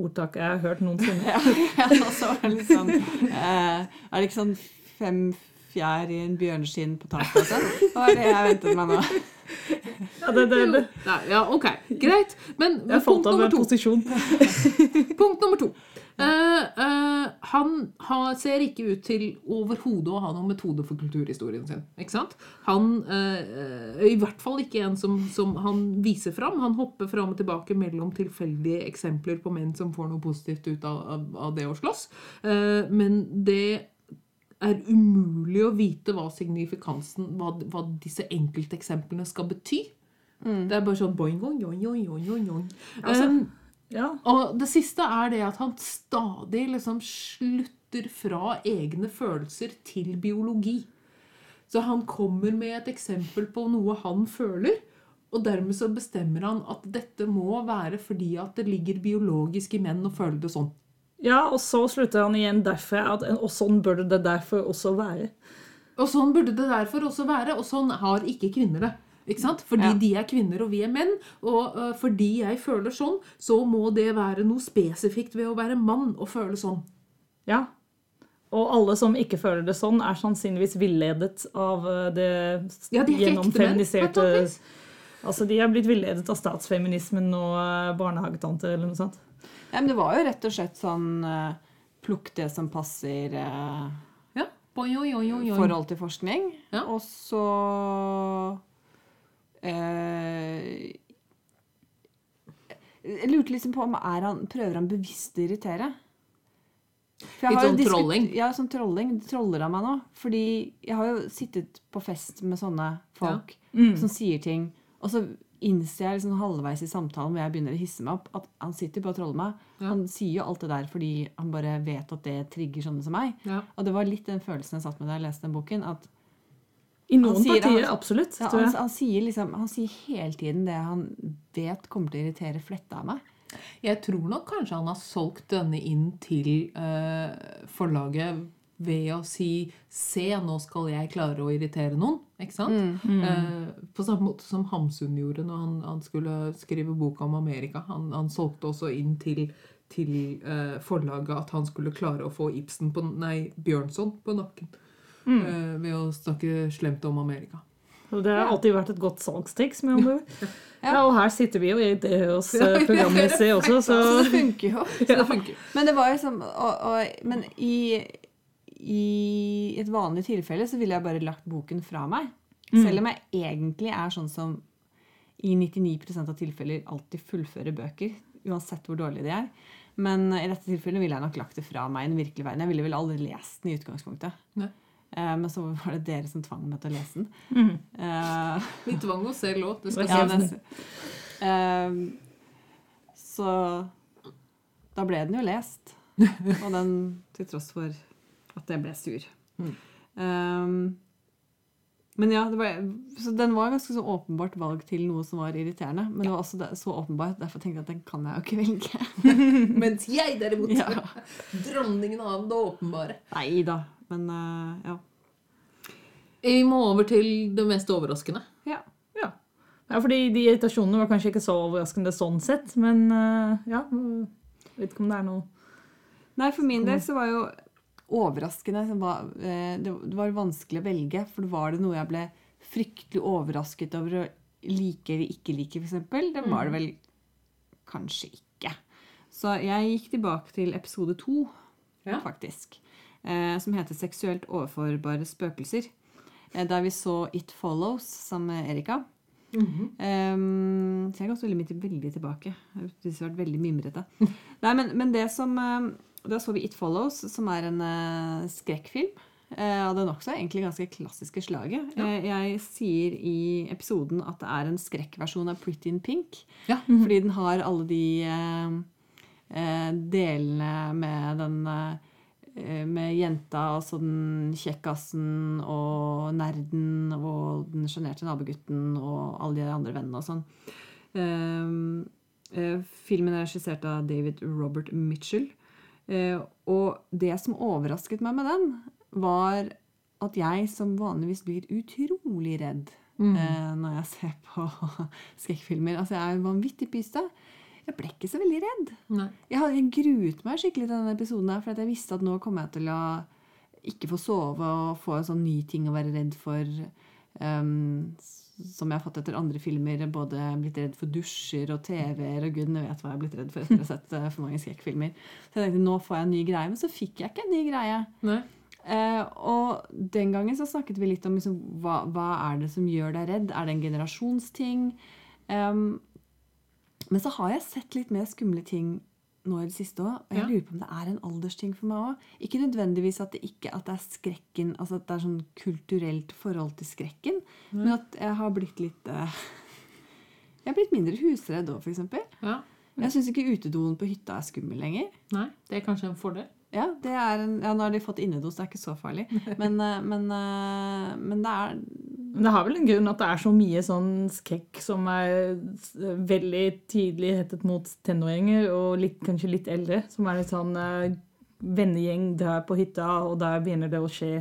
ordtaket jeg har hørt noensinne. Ja, ja, så var det litt sånn eh, Er det ikke sånn fem fjær i en bjørneskinn på taket sånn? Det var det jeg ventet meg nå. Ja, det, det, det. Nei, ja, ok, greit. Men men punkt nummer. Punkt nummer to. Eh, eh, han har, ser ikke ut til overhodet å ha noen metode for kulturhistorien sin. Ikke sant? Han uh, I hvert fall ikke en som, som han viser fram. Han hopper fram og tilbake mellom tilfeldige eksempler på menn som får noe positivt ut av, av, av det å slåss. Men det er umulig å vite hva signifikansen, hva, hva disse enkelteksemplene skal bety. Det er bare sånn boing, boing, boing, boing, boing, boing. Altså, Um, Ja. og det siste er det at han stadig liksom slutter fra egne følelser til biologi. Så han kommer med et eksempel på noe han føler, og dermed så bestemmer han at dette må være fordi at det ligger biologisk i menn å føle det sånn. Ja, og så slutter han igjen derfor at Og sånn burde det derfor også være. Og sånn burde det derfor også være, og sånn har ikke kvinner det. Ikke sant? Fordi Ja. de er kvinner og vi er menn, og uh, fordi jeg føler sånn, så må det være noe spesifikt ved å være mann og føle sånn. Ja. Og alle som ikke føler det sånn, er sannsynligvis villedet av eh, det Ja, de er gjennomfeminiserte. Altså, de er blitt villedet av statsfeminismen og eh, barnehagetanter eller noe sånt. Ja, men det var jo rett og slett sånn eh, Plukk det som passer eh, Ja. Oi, oi, oi, oi, oi. forhold til forskning. Ja. Og så eh, Jeg lurte liksom på om er han, prøver han bevisst å irritere. Litt har sånn trolling? Ja, sånn trolling. Troller han meg nå? Fordi jeg har jo sittet på fest med sånne folk som sier ting, og så innser jeg liksom halvveis i samtalen hvor jeg begynner å hisse meg opp, at han sitter bare og troller meg. Ja. Han sier jo alt det der fordi han bare vet at det trigger sånne som meg. Ja. Og det var litt den følelsen jeg satt med da jeg leste den boken. at I noen sier- partier, han- absolutt. ja, han, han, sier liksom, han sier hele tiden det han vet kommer til å irritere fletta av meg. Jeg tror nok kanskje han har solgt denne inn til eh, forlaget ved å si Se, nå skal jeg klare å irritere noen. Ikke sant? Eh, på samme måte som Hamsun gjorde når han, han skulle skrive boka om Amerika. Han, han solgte også inn til, til eh, forlaget at han skulle klare å få Ibsen på, nei, Bjørnson på nakken. eh, ved å snakke slemt om Amerika. Det har alltid vært et godt salgstriks. med andre ord. Ja, og her sitter vi jo i det hos Ja, ja, ja. programmessig også, så Så det funker jo. Så det funker. Men det var jo sånn og, og, Men i, i et vanlig tilfelle så ville jeg bare lagt boken fra meg. Selv om jeg egentlig er sånn som i 99% av tilfeller alltid fullfører bøker. Uansett hvor dårlige de er. Men i dette tilfellet ville jeg nok lagt det fra meg i den virkelige verden. Jeg ville vel aldri lest den i utgangspunktet. Nei. Eh, men så var det dere som tvang meg til å lese den. Eh, Vi tvang oss selv òg. Det skal ja, men, ehm, så da ble den jo lest. Og den til tross for at jeg ble sur. Ehm, men ja, det var, så den var ganske så åpenbart valg til noe som var irriterende. Men det var også så åpenbart, derfor tenkte jeg at den kan jeg jo ikke velge. Mens jeg derimot Ja. Dronningen av det åpenbare. Nei da. Men uh, ja. Vi må over til det mest overraskende. ja. ja. ja. Fordi de irritasjonene var kanskje ikke så overraskende sånn sett, men uh, ja. jeg Vet ikke om det er noe Nei, for min del så var jo overraskende som var, eh, Det var vanskelig å velge, for var det noe jeg ble fryktelig overrasket over å like eller ikke like, f.eks.? Det var det vel kanskje ikke. Så jeg gikk tilbake til episode to, Ja. faktisk. Eh, som heter 'Seksuelt overforbare spøkelser'. Eh, der vi så It Follows sammen med Erika. Um, så jeg har gått veldig, mye tilbake. Jeg har vært veldig mimrete. Nei, men, men det som Da så vi It Follows, som er en uh, skrekkfilm. eh, av det nokså egentlig ganske klassiske slaget. Eh, jeg sier i episoden at det er en skrekkversjon av Pretty in Pink. Ja. Fordi den har alle de uh, eh, delene med den eh, med jenta, altså den kjekkasen og nerden og den sjenerte nabogutten og alle de andre vennene og sånn. Filmen er regissert av David Robert Mitchell. Eh, og det som overrasket meg med den, var at jeg som vanligvis blir utrolig redd eh, når jeg ser på skrekkfilmer Altså, jeg er vanvittig pyse. Jeg ble ikke så veldig redd. Nei. Jeg, gruet meg skikkelig til denne episoden, her, for jeg visste at nå kommer jeg til å ikke få sove og få en sånn ny ting å være redd for. s- som jeg har fått etter andre filmer. Både blitt redd for dusjer og TV-er og gudene vet hva jeg har blitt redd for etter å ha sett eh, for mange skrekkfilmer. Så jeg tenkte nå får jeg en ny greie, men så fikk jeg ikke en ny greie. Eh, og den gangen så snakket vi litt om liksom, hva, hva er det som gjør deg redd. Er det en generasjonsting? Um, men så har jeg sett litt mer skumle ting nå i det siste òg. Og jeg lurer på om det er en aldersting for meg òg. Ikke nødvendigvis at det ikke at det er skrekken, altså at det er sånn kulturelt forhold til skrekken, men at jeg har blitt litt uh, Jeg har blitt mindre husredd òg, f.eks. Ja. Jeg syns ikke utedoen på hytta er skummel lenger. Nei. Det er kanskje en fordel. Ja, det er en, ja, nå har de fått innedos, det er ikke så farlig. Men, uh, men, uh, men det er Men det har vel en grunn at det er så mye sånn skrekk som er veldig tidlig rettet mot tenåringer, og litt, kanskje litt eldre. Som er litt sånn eh, vennegjeng der på hytta, og der begynner det å skje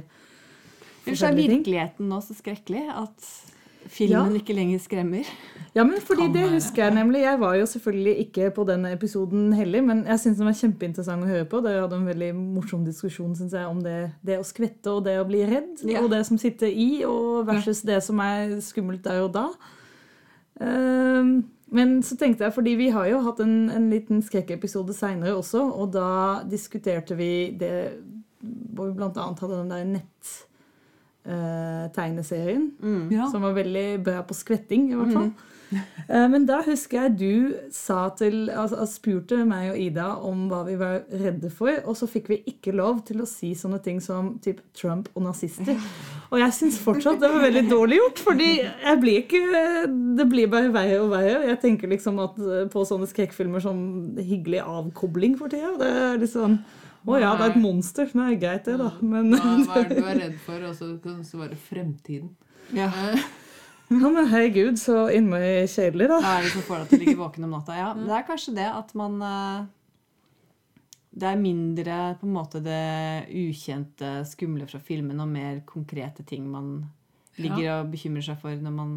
Ellers er virkeligheten nå så skrekkelig at filmen Ja. ikke lenger skremmer. Ja, men fordi det husker jeg nemlig. Jeg var jo selvfølgelig ikke på denne episoden heller, men jeg syns den var kjempeinteressant å høre på. Det hadde en veldig morsom diskusjon synes jeg, om det, det å skvette og det å bli redd. Ja. Og det som sitter i, og versus det som er skummelt der og da. Ehm, men så tenkte jeg, fordi vi har jo hatt en, en liten skrekkepisode seinere også, og da diskuterte vi det hvor vi annet hadde den der nett-tegneserien. Ja. Som var veldig bra på skvetting, i hvert fall. Eh, Men da husker jeg du sa til, altså, spurte meg og Ida om hva vi var redde for, og så fikk vi ikke lov til å si sånne ting som typ Trump og nazister. Og jeg syns fortsatt det var veldig dårlig gjort, fordi jeg blir ikke Det blir bare verre og verre. Jeg tenker liksom at eh, på sånne skrekkfilmer som hyggelig avkobling for tida. Det er litt sånn Å ja, det er et monster. Nei, greit det, da. Men Hva, hva er det du er redd for? Og så kan det være fremtiden. Ja. Eh, Ja, men herregud, så innmari kjedelig, da. Hva er det som får deg til å ligge våken om natta? Ja, det er kanskje det at man eh, Det er mindre på en måte det ukjente, skumle fra filmen, og mer konkrete ting man ligger og bekymrer seg for når man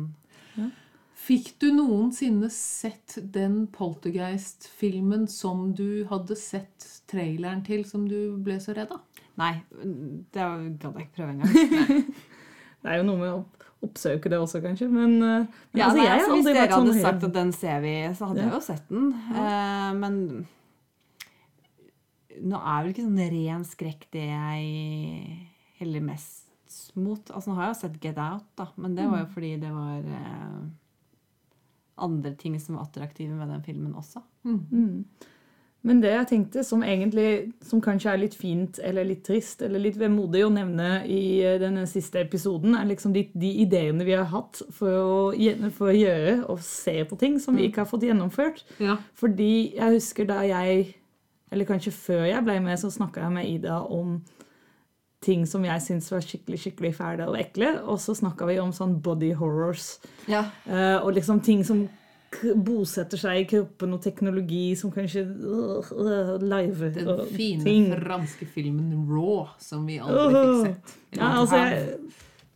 Fikk du noensinne sett den Poltergeist-filmen som du hadde sett traileren til, som du ble så redd av? Nei, det gadd jeg ikke prøve engang. Det er jo noe med å oppsøke det også, kanskje. Men, eh, men Ja, altså, nei, jeg altså, hvis dere hadde sånn hadde sagt at den ser vi, så hadde Ja. jeg jo sett den. Eh, men nå er vel ikke sånn ren skrekk det jeg heller mest mot. Altså, nå har jeg jo sett Get Out, da, men det var Mm. jo fordi det var eh, andre ting som var attraktive med den filmen også. Mm. Men det jeg tenkte, som egentlig som kanskje er litt fint eller litt trist eller litt vemodig å nevne i eh, denne siste episoden, er liksom de, de ideene vi har hatt for å, for å gjøre og se på ting som vi ikke har fått gjennomført. Ja. Fordi jeg husker da jeg, eller kanskje før jeg ble med, så snakka jeg med Ida om ting som jeg syntes var skikkelig skikkelig fæle og ekle. Og så snakka vi om sånn body horrors. Ja. Uh, og liksom ting som k bosetter seg i kroppen, og teknologi som kanskje uh, uh, live Den og fine ting. franske filmen Raw, som vi aldri fikk sett. Ja, altså, jeg,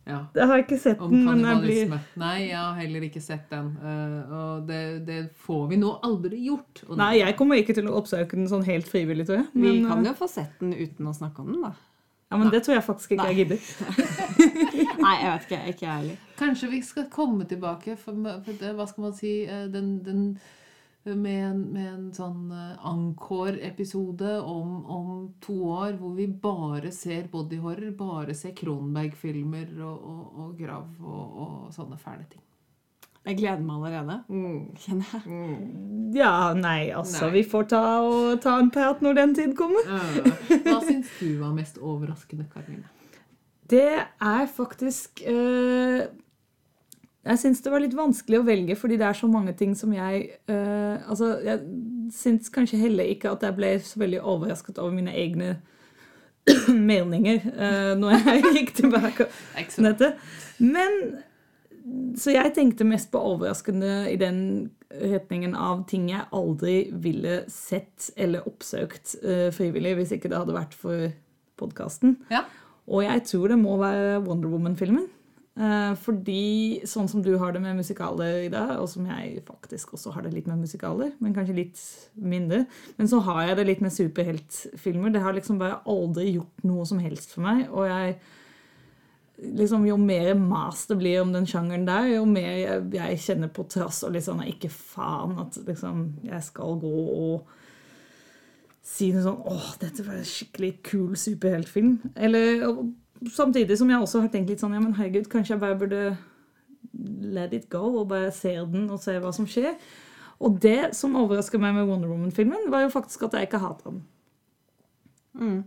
Ja. jeg har ikke sett Om den, men jeg blir. Nei, jeg har heller ikke sett den. Eh, og det, det får vi nå aldri gjort. Og Nei, jeg kommer ikke til å oppsøke den sånn helt frivillig, tror jeg. Vi kan øh, jo få sett den uten å snakke om den, da. Ja, men det tror jeg faktisk ikke Nei. jeg gidder. Nei, jeg vet ikke. Ikke jeg heller. Kanskje vi skal komme tilbake for, for det, Hva skal man si eh, den, den, med, en, med en sånn eh, Encore-episode om, om to år hvor vi bare ser bodyhorror, bare ser Kronberg-filmer og, og, og grav og, og sånne fæle ting. Jeg gleder meg allerede. Kjenner jeg. Ja, nei, altså. Nei. Vi får ta, og, ta en prat når den tid kommer. Hva syns du var mest overraskende, Karoline? Det er faktisk øh, Jeg syns det var litt vanskelig å velge, fordi det er så mange ting som jeg øh, Altså, jeg syns kanskje heller ikke at jeg ble så veldig overrasket over mine egne meninger øh, når jeg gikk tilbake dette. Men Så jeg tenkte mest på overraskende i den retningen av ting jeg aldri ville sett eller oppsøkt eh, frivillig hvis ikke det hadde vært for podkasten. Ja. Og jeg tror det må være Wonder Woman-filmen. Eh, fordi sånn som du har det med musikaler, i dag, og som jeg faktisk også har det litt med musikaler, men kanskje litt mindre, men så har jeg det litt med superheltfilmer. Det har liksom bare aldri gjort noe som helst for meg. Og jeg liksom, Jo mer mas det blir om den sjangeren der, jo mer jeg, jeg kjenner på trass og litt sånn Ikke faen at liksom jeg skal gå og si noe sånn Åh, dette var en skikkelig kul superheltfilm. Eller og samtidig som jeg også har tenkt litt sånn Ja, men herregud, kanskje jeg bare burde let it go og bare se den og se hva som skjer. Og det som overrasker meg med Wonder Woman-filmen, var jo faktisk at jeg ikke hater den. Eh,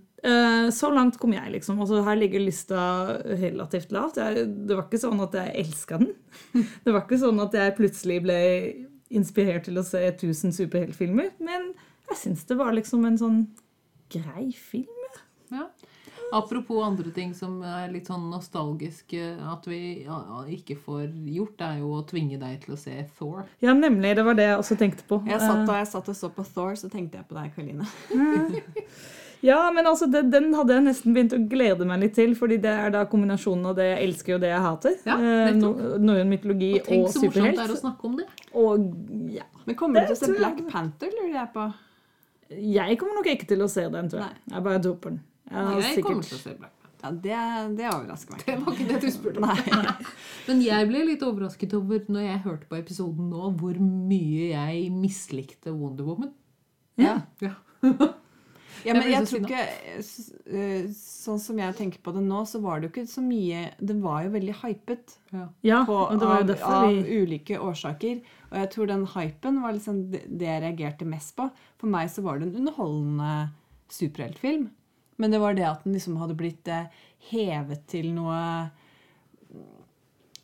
Så langt kom jeg, liksom. Og så her ligger lista relativt lavt. Jeg, det var ikke sånn at jeg elska den. Det var ikke sånn at jeg plutselig ble inspirert til å se 1000 superheltfilmer. Men jeg syns det var liksom en sånn grei film. Ja. Apropos andre ting som er litt sånn nostalgiske at vi ikke får gjort, det er jo å tvinge deg til å se Thor. Ja, nemlig. Det var det jeg også tenkte på. Jeg satt, Eh, da jeg satt og så på Thor, så tenkte jeg på deg, Karoline. Ja, men altså, den, den hadde jeg nesten begynt å glede meg litt til, fordi det er da kombinasjonen av det jeg elsker og det jeg hater. Ja, Eh, no- Norrøn mytologi Og tenk og så morsomt det er å snakke om det. Og ja. Men kommer du Det til å se. Black Panther, lurer jeg på? Jeg kommer nok ikke til å se den, tror jeg. Jeg bare dropper den. Jeg Nei, Jeg kommer til å se Black Panther. Ja, det, det overrasker meg. Det var ikke det du spurte om. Men jeg ble litt overrasket over når jeg hørte på episoden nå, hvor mye jeg mislikte Wonder Woman. Ja. Ja. Ja, men jeg, jeg tror ikke eh, Sånn som jeg tenker på det nå, så var det jo ikke så mye Det var jo veldig hypet Ja. Ja, på, og det var jo av, derfor av vi ulike årsaker. Og jeg tror den hypen var liksom det jeg reagerte mest på. For meg så var det en underholdende superheltfilm. Men det var det at den liksom hadde blitt eh, hevet til noe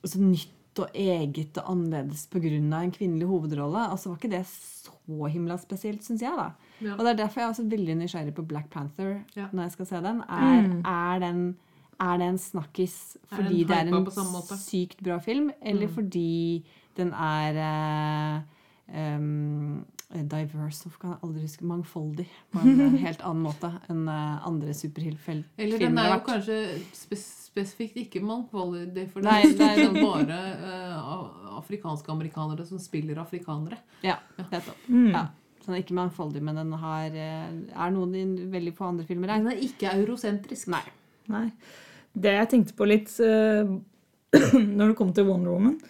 altså, nytt og eget og annerledes pga. en kvinnelig hovedrolle. Altså var ikke det så himla spesielt, syns jeg, da. Ja. Og det er derfor jeg er også veldig nysgjerrig på Black Panther Ja. når jeg skal se den. Er, Mm. er den er det en snakkis Er fordi den det er en på samme måte? sykt bra film, eller Mm. fordi den er eh, em, diverse Hvorfor kan jeg aldri huske Mangfoldig på en eh, helt annen måte enn eh, andre superheltfilmer Eller den er jo kanskje spes spesifikt ikke mangfoldig, for det er det er det er- bare uh, afrikanske amerikanere som spiller afrikanere. Ja, nettopp. mm. Ja. Så den er ikke mangfoldig, men den har, eh, er noen i veldig få andre filmer Den er ikke eurosentrisk. Nei. Nei. Det jeg tenkte på litt uh, når det kom til Wonder Woman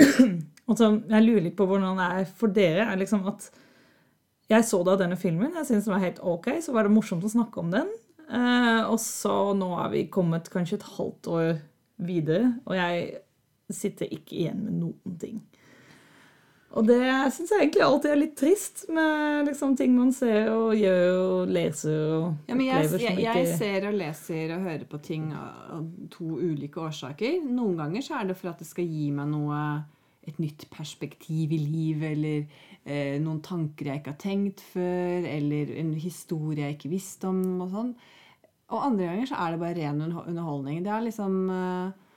altså, Jeg lurer litt på hvordan det er for dere. er liksom at Jeg så da denne filmen. Jeg syntes den var helt ok. Så var det morsomt å snakke om den. Eh, og så nå er vi kommet kanskje et halvt år videre, og jeg sitter ikke igjen med noen ting. Og det syns jeg egentlig alltid er litt trist, med liksom ting man ser og gjør og leser og Ja, men jeg, jeg, jeg ser og leser og hører på ting av av to ulike årsaker. Noen ganger så er det for at det skal gi meg noe et nytt perspektiv i livet, eller eh, noen tanker jeg ikke har tenkt før, eller en historie jeg ikke visste om, og sånn. Og andre ganger så er det bare ren underholdning. Det er liksom eh,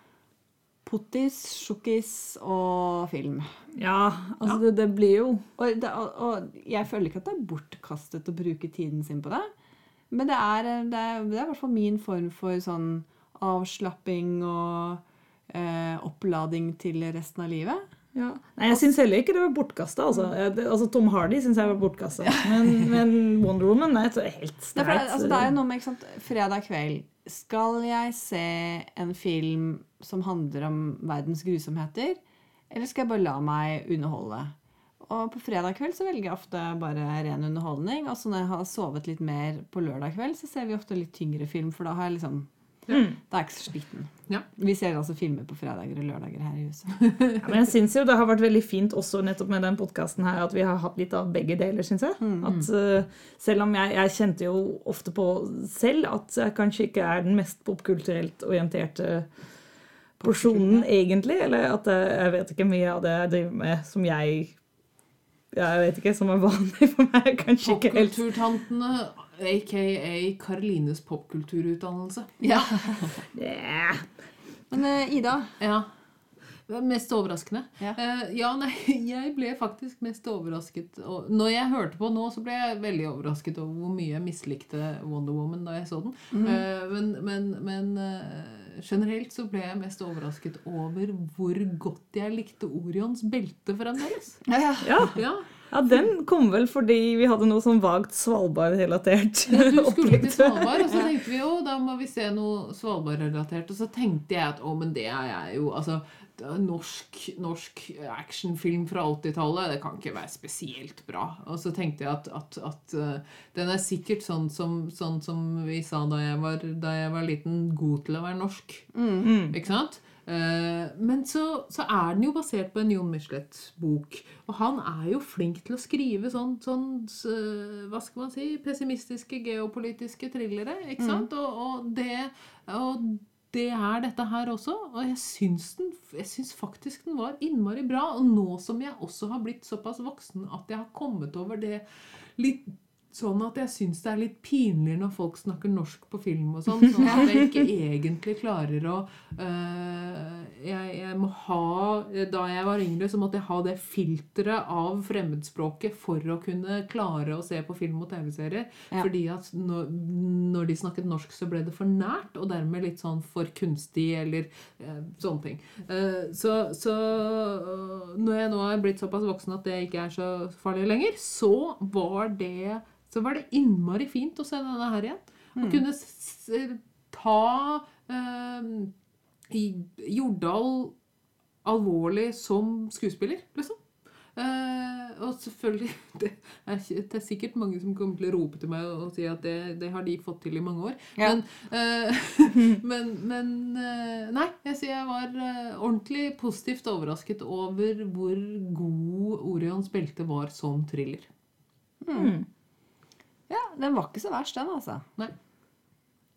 pottis, sjokkis og film. Ja, altså Det, det blir jo Og, det, og, og jeg føler ikke at det er bortkastet å bruke tiden sin på det. Men det er, det er, det er i hvert fall min form for sånn avslapping og eh, opplading til resten av livet. Ja. Nei, Jeg syns heller ikke det var bortkasta. Altså. Altså, Tom Hardy syns jeg var bortkasta. Men, men Wonder Woman er helt Det sterkt for, altså, det er jo noe med ikke sant, fredag kveld. Skal jeg se en film som handler om verdens grusomheter, eller skal jeg bare la meg underholde? Og på fredag kveld så velger jeg ofte bare ren underholdning. Og så når jeg har sovet litt mer på lørdag kveld, så ser vi ofte litt tyngre film, for da har jeg liksom Mm. Da er jeg ikke så sliten. Ja. Vi ser altså filmer på fredager og lørdager her i huset. Ja, men jeg synes jo det har vært veldig fint også nettopp med den podkasten her at vi har hatt litt av begge deler, syns jeg. At uh, selv om jeg, jeg kjente jo ofte på selv at jeg kanskje ikke er den mest popkulturelt orienterte personen egentlig, eller at jeg, jeg vet ikke mye av det jeg driver med som jeg jeg vet ikke, som er vanlig for meg. Kanskje ikke helt Popkulturtantene, aka Karolines popkulturutdannelse. Ja. yeah. Men eh, Ida, Ja. Mest overraskende? Ja. Eh, ja, nei, jeg ble faktisk mest overrasket. Og når jeg hørte på nå, så ble jeg veldig overrasket over hvor mye jeg mislikte Wonder Woman da jeg så den. Eh, men men, men generelt så ble jeg mest overrasket over hvor godt jeg likte Orions belte fremdeles. Ja, ja. Ja, Ja, den kom vel fordi vi hadde noe sånn vagt Svalbard-relatert Ja, du skulle opplegg. til Svalbard, og så tenkte vi jo da må vi se noe Svalbard-relatert. Og så tenkte jeg at å, men det er jeg jo altså er norsk, norsk actionfilm fra 80-tallet, det kan ikke være spesielt bra. Og så tenkte jeg at, at, at eh, den er sikkert sånn som, sånn som vi sa da jeg, var, da jeg var liten, god til å være norsk. Mm. Ikke sant? Eh, men så, så er den jo basert på en Jon Michelet-bok. Og han er jo flink til å skrive sånn, sånn hva skal man si, pessimistiske geopolitiske thrillere. ikke sant? Og, og, det, og det er dette her også. Og jeg syns, den, jeg syns faktisk den var innmari bra. Og nå som jeg også har blitt såpass voksen at jeg har kommet over det litt Sånn at jeg syns det er litt pinlig når folk snakker norsk på film og sånn. Sånn at jeg ikke egentlig klarer å øh, jeg, jeg må ha Da jeg var yngre, så måtte jeg ha det filteret av fremmedspråket for å kunne klare å se på film og TV-serier. Ja. Fordi at når, når de snakket norsk, så ble det for nært, og dermed litt sånn for kunstig eller eh, sånne ting. Uh, så, så øh, når jeg nå er blitt såpass voksen at det ikke er så farlig lenger, så var det så var det innmari fint å se denne her igjen. Å kunne s s ta eh, Jordal alvorlig som skuespiller, liksom. Eh, og selvfølgelig det er, det er sikkert mange som kommer til å rope til meg og si at det, det har de fått til i mange år. Ja. Men, eh, men, men eh, Nei, jeg sier jeg var eh, ordentlig positivt overrasket over hvor god Orions belte var som thriller. Ja, den var ikke så verst, den, altså. Nei.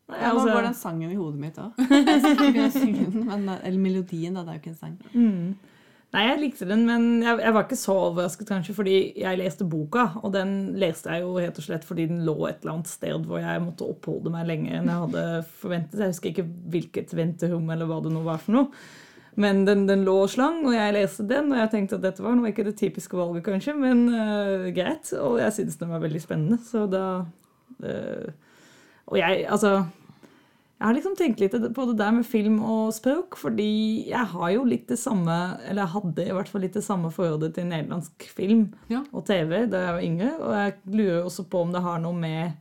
Nei, Ja, nå altså- går den sangen i hodet mitt òg. Eller melodien, da. Det er jo ikke en sang. Mm. Nei, jeg likte den, men jeg, jeg var ikke så overrasket kanskje, fordi jeg leste boka, og den leste jeg jo helt og slett fordi den lå et eller annet sted hvor jeg måtte oppholde meg lenger enn jeg hadde forventet. Jeg husker ikke hvilket venterom eller hva det nå var for noe. Men den, den lå og slang, og jeg leste den, og jeg tenkte at dette var noe ikke det typiske valget, kanskje, men uh, greit. Og jeg syntes den var veldig spennende, så da uh, Og jeg, altså jeg har liksom tenkt litt på det der med film og språk, fordi jeg har jo litt det samme, eller jeg hadde i hvert fall litt det samme forholdet til nederlandsk film Ja. og TV da jeg var yngre, og jeg lurer også på om det har noe med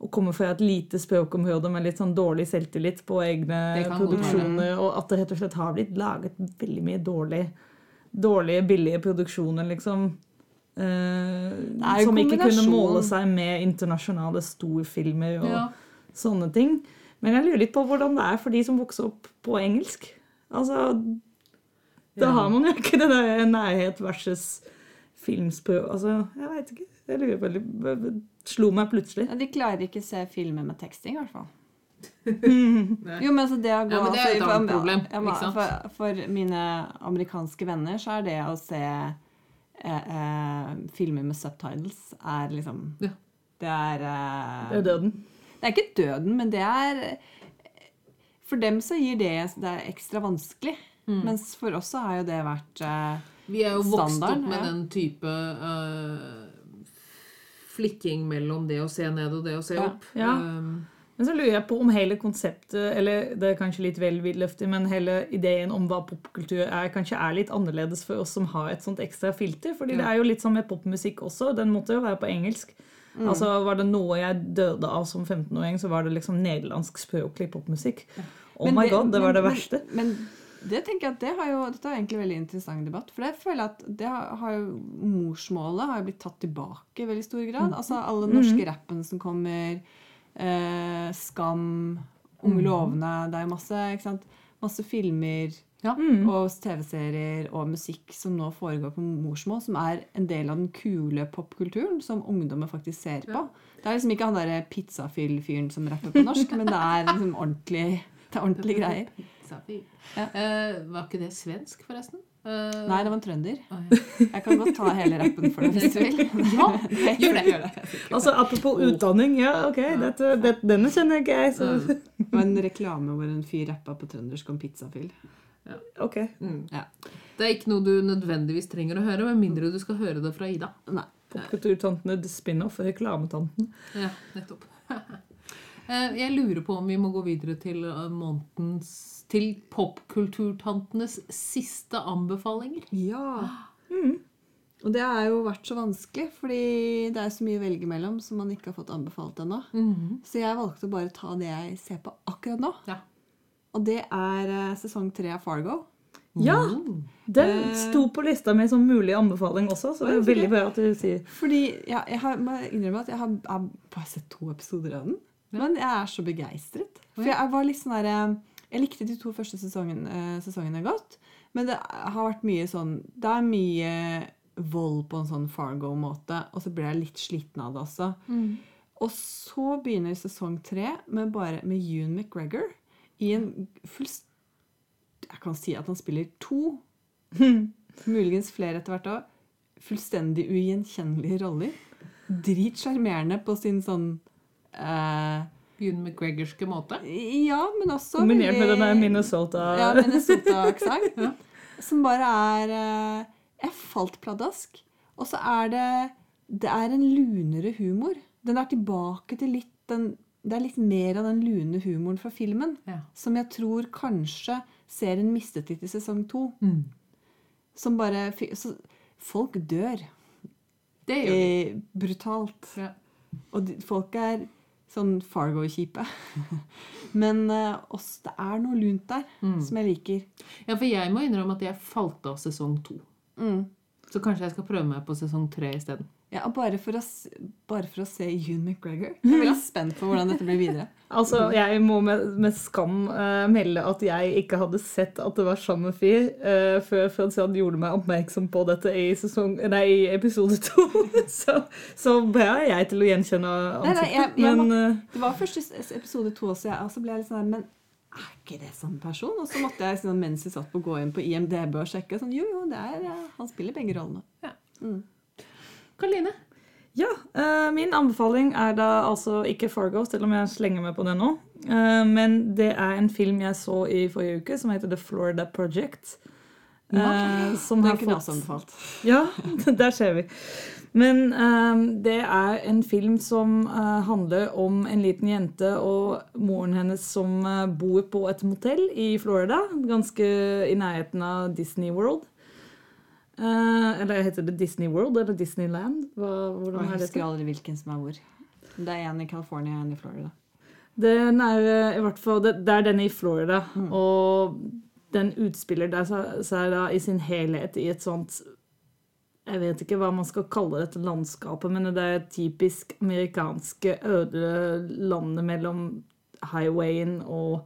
å komme fra et lite språkområde med litt sånn dårlig selvtillit på egne produksjoner, og at det rett og slett har blitt laget veldig mye dårlig, dårlige, billige produksjoner, liksom. eh, som ikke kunne måle seg med internasjonale storfilmer og Ja. sånne ting. Men jeg lurer litt på hvordan det er for de som vokser opp på engelsk. Altså, Da Ja. har man jo ikke det der nærhet versus filmspråk Altså, jeg veit ikke. Jeg lurer veldig Slo meg plutselig. Ja, de klarer ikke å se filmer med teksting, i hvert fall. Jo, men altså det å gå Ja, men det er et for- annet problem, ja, ikke sant? For, for mine amerikanske venner så er det å se eh, eh, filmer med subtitles er liksom Ja. Det er eh, Det er døden. Det er ikke døden, men det er For dem så gir det det er ekstra vanskelig. Mm. Mens for oss så har jo det vært eh, Vi er jo vokst opp med ja. den type øh, flikking mellom det å se ned og det å se opp. Ja. Um, Men så lurer jeg på om hele konseptet, eller det er kanskje litt vel vidløftig, men hele ideen om hva popkultur er, kanskje er litt annerledes for oss som har et sånt ekstra filter. fordi det er jo litt sånn med popmusikk også. Den måtte jo være på engelsk. Mm. Altså Var det noe jeg døde av som 15-åring, så var det liksom nederlandsk språklig popmusikk. Oh Men my god, det var det verste. Men, men det tenker jeg at det har jo, dette er egentlig en veldig interessant debatt. For jeg føler at det har, har jo, morsmålet har jo blitt tatt tilbake i veldig stor Mm. grad. Altså alle den norske rappen som kommer, eh, Skam, Mm. Unge lovende Det er jo masse, ikke sant? masse filmer Ja. Mm. og TV-serier og musikk som nå foregår på morsmål, som er en del av den kule popkulturen som ungdommer faktisk ser på. Ja. Det er liksom ikke han derre pizzafyll-fyren som rapper på norsk, men det er liksom ordentlig, det er ordentlige greier. Safi. Ja. Uh, var ikke det svensk, forresten? Uh, Nei, det var en trønder. Oh, ja. Jeg kan godt ta hele rappen for deg hvis du vil. Ja, gjør det. Gjør det. Altså Apropos utdanning, ja, ok, dette, det, denne kjenner ikke jeg. Så. Det var en reklame hvor en fyr rappa på trøndersk om pizzafyll. Ok. Ja. Det er ikke noe du nødvendigvis trenger å høre, med mindre du skal høre det fra Ida. Nei. Popkulturtantene The Spin-off, reklametanten. Ja, nettopp. Eh, Jeg lurer på om vi må gå videre til månedens Til popkulturtantenes siste anbefalinger. Ja. Mm. Og det har jo vært så vanskelig, fordi det er så mye å velge mellom som man ikke har fått anbefalt ennå. Så jeg valgte å bare ta det jeg ser på akkurat nå. Ja. Og det er eh, sesong tre av Fargo. Ja! Mm. Den Eh. sto på lista mi som mulig anbefaling også, så det er veldig bra at du sier Fordi ja, jeg har, må innrømme at jeg har, jeg har bare sett to episoder av den. Men jeg er så begeistret. For jeg var litt sånn der, Jeg likte de to første sesongene, eh, sesongene godt. Men det har vært mye sånn Det er mye vold på en sånn Fargo-måte. Og så ble jeg litt sliten av det også. Og så begynner sesong tre med, bare, med Ewan McGregor i en fullst... Jeg kan si at han spiller to, muligens flere etter hvert òg, fullstendig ugjenkjennelige roller. Dritsjarmerende på sin sånn eh, Ewan McGregorske måte. Ja, men også Kombinert med denne Minnesota ja, Minnesota-aksent. Som bare er eh, Jeg falt pladask. Og så er det Det er en lunere humor. Den er tilbake til litt den Det er litt mer av den lune humoren fra filmen. Ja. Som jeg tror kanskje serien mistet litt i sesong to. Mm. Som bare så, Folk dør. Det gjør de. Eh, brutalt. Ja. Og de, folk er sånn Fargo-kjipe. Men eh, oss, det er noe lunt der Mm. som jeg liker. ja, for jeg må innrømme at jeg falt av sesong to. Mm. Så kanskje jeg skal prøve meg på sesong tre isteden. Ja, bare for, å, bare for å se Ewan McGregor. Jeg er veldig spent på hvordan dette blir videre. Altså, jeg må med, med skam uh, melde at jeg ikke hadde sett at det var samme fyr uh, før Fransson gjorde meg oppmerksom på dette i, sesong, nei, i episode to. så, så ble jeg til å gjenkjenne Nei, nei, ansiktet. jeg- jeg men må- eh, Det var første episode to også, jeg- og så ble jeg litt sånn Men er ikke det samme person? Og så måtte jeg sånn, mens jeg satt på å gå inn på IMDb og sjekke. Sånn, jo, jo, det er, ja, han spiller begge rollene. Karoline? Ja, uh, min anbefaling er da altså ikke Fargo, selv om jeg slenger meg på det nå. Uh, men det er en film jeg så i forrige uke, som heter The Florida Project. Eh, som har kunne jeg også anbefalt. Ja, der ser vi. Men det er en film som handler om en liten jente og moren hennes som bor på et motell i Florida, ganske i nærheten av Disney World. Eh, eller heter det Disney World eller Disneyland? Hva, hvordan Jeg er husker aldri hvilken som er hvor. Det er en i California og en i Florida. Den er eh, i hvert fall Det, det er den i Florida, og den utspiller der seg seg da i sin helhet i et sånt Jeg vet ikke hva man skal kalle dette landskapet, men det er typisk amerikanske øde landet mellom highwayen og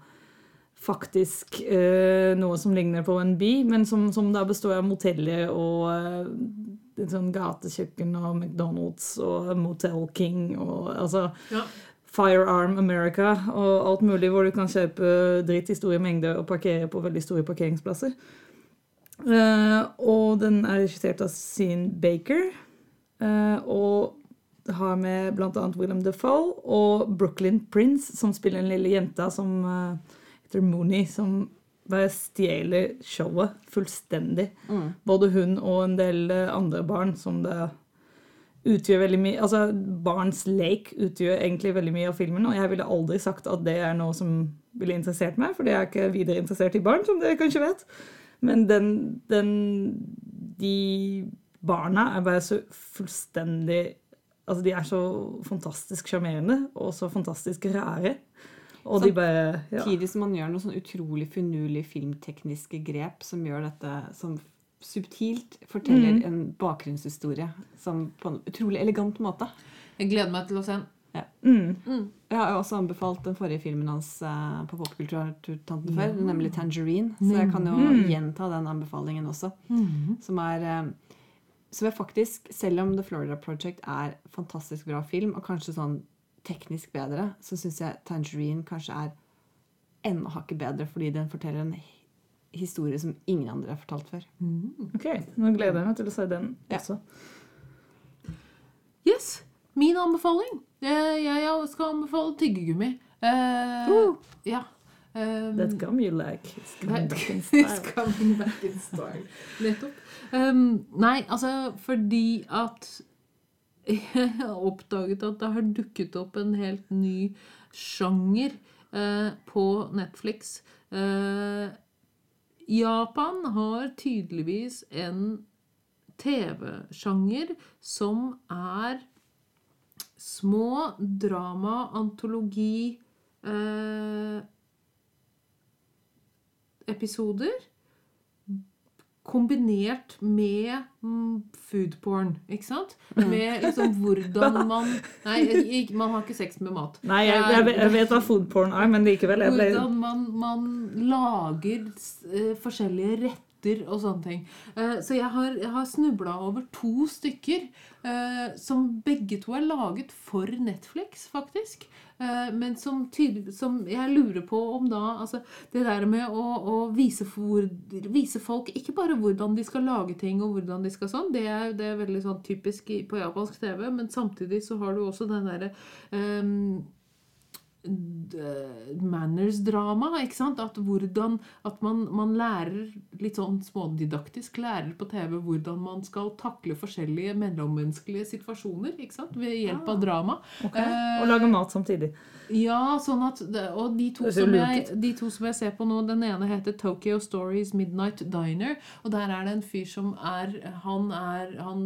faktisk eh, noe som ligner på en by, men som, som da består av moteller og eh, sånn gatekjøkken og McDonald's og Motel King og altså Ja. Firearm America og alt mulig hvor du kan kjøpe dritt i store mengder og parkere på veldig store parkeringsplasser. Eh, og den er regissert av Sean Baker. eh, og har med bl.a. Willem Defoe og Brooklyn Prince, som spiller en lille jente som eh, heter Mooney, som bare stjeler showet fullstendig. Både hun og en del eh, andre barn som det utgjør veldig mye Altså, barns lek utgjør egentlig veldig mye av filmen, og jeg ville aldri sagt at det er noe som ville interessert meg, for jeg er ikke videre interessert i barn, som dere kanskje vet. Men den, den De barna er bare så fullstendig Altså, de er så fantastisk sjarmerende og så fantastisk rare. Og de bare ja. Samtidig som man gjør noen sånn utrolig finurlige filmtekniske grep som gjør dette som subtilt forteller en bakgrunnshistorie som på en utrolig elegant måte. Jeg gleder meg til å se den. Mm. Jeg har jo også anbefalt den forrige filmen hans uh, på Popkulturtanten før, nemlig 'Tangerine'. Så jeg kan jo gjenta den anbefalingen også. Som er uh, Som jeg faktisk, selv om The Florida Project er fantastisk bra film, og kanskje sånn teknisk bedre, så syns jeg 'Tangerine' kanskje er enda hakket bedre, fordi den forteller en historie som ingen andre har fortalt før. Ok, nå gleder jeg meg til å se den Ja. også. Yes! Min anbefaling. Eh, Jeg skal anbefale tyggegummi. Uh, Ja. Um, That gum you like. It's coming back in It's style. coming back in style. Nettopp. Um, nei, altså fordi at oppdaget at det har dukket opp en helt ny sjanger eh, på Netflix. Eh, Japan har tydeligvis en TV-sjanger som er små drama, antologi eh, episoder kombinert med foodporn, ikke sant? Med liksom hvordan man Nei, ikke, man har ikke sex med mat. Nei, jeg, jeg, vet- jeg vet hva foodporn er, men likevel. Ble, Hvordan man, man lager eh, forskjellige retter og sånne ting. Eh, så jeg har, jeg har snubla over to stykker eh, som begge to er laget for Netflix, faktisk. Eh, men som, tydelig, som jeg lurer på om da altså Det der med å, å vise, for, vise folk ikke bare hvordan de skal lage ting og hvordan de skal sånn, det er, det er veldig sånn typisk på japansk TV, men samtidig så har du også den derre d- manners-drama, ikke sant? At, hvordan, at man, man lærer litt sånn smådidaktisk lærer på TV hvordan man skal takle forskjellige mellommenneskelige situasjoner, ikke sant? Ved hjelp av drama. Okay. Eh, Og lage mat samtidig. Ja, sånn at Og de to, som jeg, de to som jeg ser på nå, den ene heter Tokyo Stories Midnight Diner. Og der er det en fyr som er Han, er, han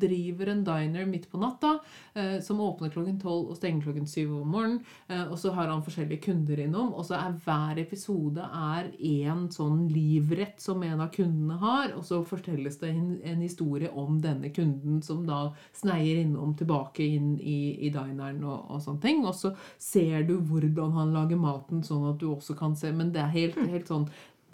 driver en diner midt på natta, eh, som åpner klokken tolv og stenger klokken syv om morgenen. Eh, og så har han forskjellige kunder innom, og så er hver episode er en sånn livrett som en av kundene har, og så fortelles det en, en historie om denne kunden som da sneier innom tilbake inn i, i dineren og, og sånne ting. Og så ser du hvordan han lager maten, sånn at du også kan se Men det er helt, helt sånn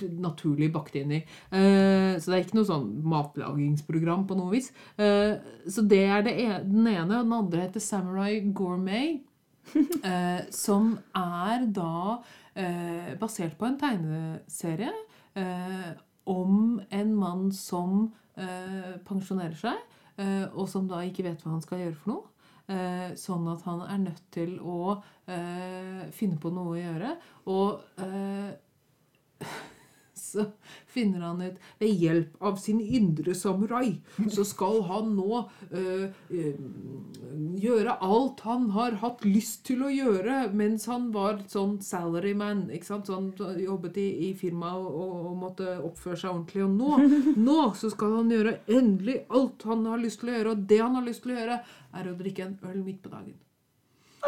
naturlig bakt inn i. Uh, så det er ikke noe sånn matlagingsprogram på noe vis. Uh, så det er det ene, den ene. og Den andre heter Samurai Gourmet. Uh, som er da basert på en tegneserie om en mann som pensjonerer seg, og som da ikke vet hva han skal gjøre for noe. Eh, sånn at han er nødt til å eh, finne på noe å gjøre. Og så finner han ut ved hjelp av sin indre samurai, så skal han nå øh, øh, gjøre alt han har hatt lyst til å gjøre mens han var sånn salaryman. ikke sant? Så han jobbet i, i firma og, og, og måtte oppføre seg ordentlig. Og nå, nå så skal han gjøre endelig alt han har lyst til å gjøre. Og det han har lyst til å gjøre, er å drikke en øl midt på dagen.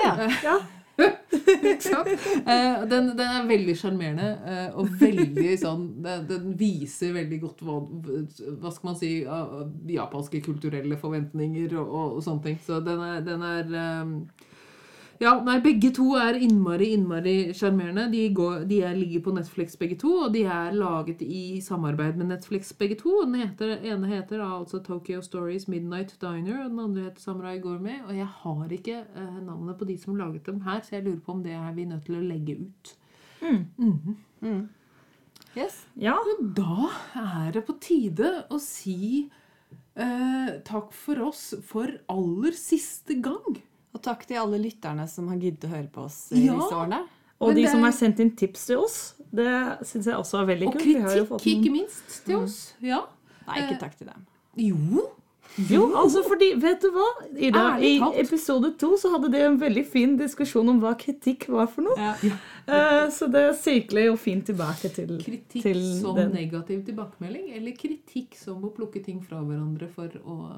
Ja. ja. Eh, den, den er veldig sjarmerende eh, og veldig sånn den, den viser veldig godt hva, hva skal man si japanske kulturelle forventninger og, og, og sånne ting. Så den er, den er eh, Ja, nei, begge to er innmari, innmari sjarmerende. De, de er, ligger på Netflix begge to, og de er laget i samarbeid med Netflix begge to. Den heter, ene heter altså Tokyo Stories Midnight Diner, og den andre heter Samurai Gourmet. Og jeg har ikke eh, navnet på de som laget dem her, så jeg lurer på om det er vi nødt til å legge ut. Yes. ja. Da er det på tide å si eh, takk for oss for aller siste gang. Og takk til alle lytterne som har giddet å høre på oss i Ja. disse årene. Og Men de det- som har sendt inn tips til oss, det syns jeg også er veldig Og kult. Vi har jo kritikk, fått en- ikke minst, til oss. Ja. Nei, ikke takk til dem. Jo. Jo, altså fordi, vet du hva? Ida, I episode to så hadde det en veldig fin diskusjon om hva kritikk var for noe. Ja. Uh, så det sirkler jo fint tilbake til, Kritikk til som den. negativ tilbakemelding, eller kritikk som å plukke ting fra hverandre for å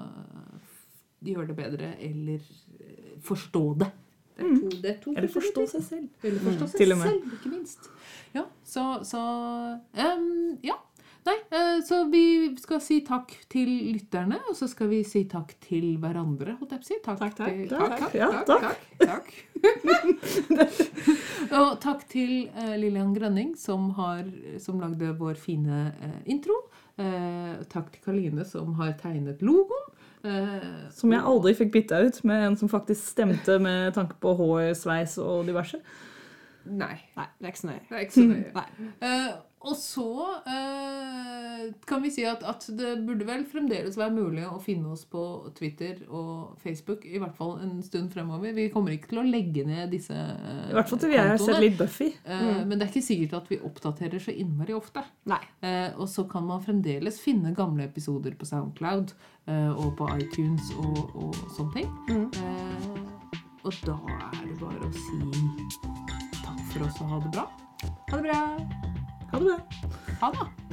øh, gjøre det bedre, eller øh, forstå det. Det er to, det er to Eller forstå seg selv. Eller forstå seg til og med. selv, ikke minst. Ja, så, så um, Ja. Nei, eh, så vi skal si takk til lytterne, og så skal vi si takk til hverandre, holdt jeg på å si. Takk, Takk, takk. til- Takk, takk, ja, takk, takk, takk. og takk til eh, Lillian Grønning, som, har, som lagde vår fine eh, intro. Eh, takk til Karoline, som har tegnet logoen. Eh, Som jeg aldri fikk bytta ut med en som faktisk stemte med tanke på hår, sveis og diverse. Nei. Nei, det er ikke så nøye. Det er ikke så nøye. Nei. Eh, og så eh, kan vi si at, at det burde vel fremdeles være mulig å finne oss på Twitter og Facebook, i hvert fall en stund fremover. Vi kommer ikke til å legge ned disse eh, I hvert fall til vi har sett litt Buffy. Eh, Men det er ikke sikkert at vi oppdaterer så innmari ofte. Nei. Eh, og så kan man fremdeles finne gamle episoder på Soundcloud eh, og på iTunes og, og sånne ting. Eh, og da er det bare å si takk for oss og ha det bra. Ha det bra. Ha det bra. Ha det!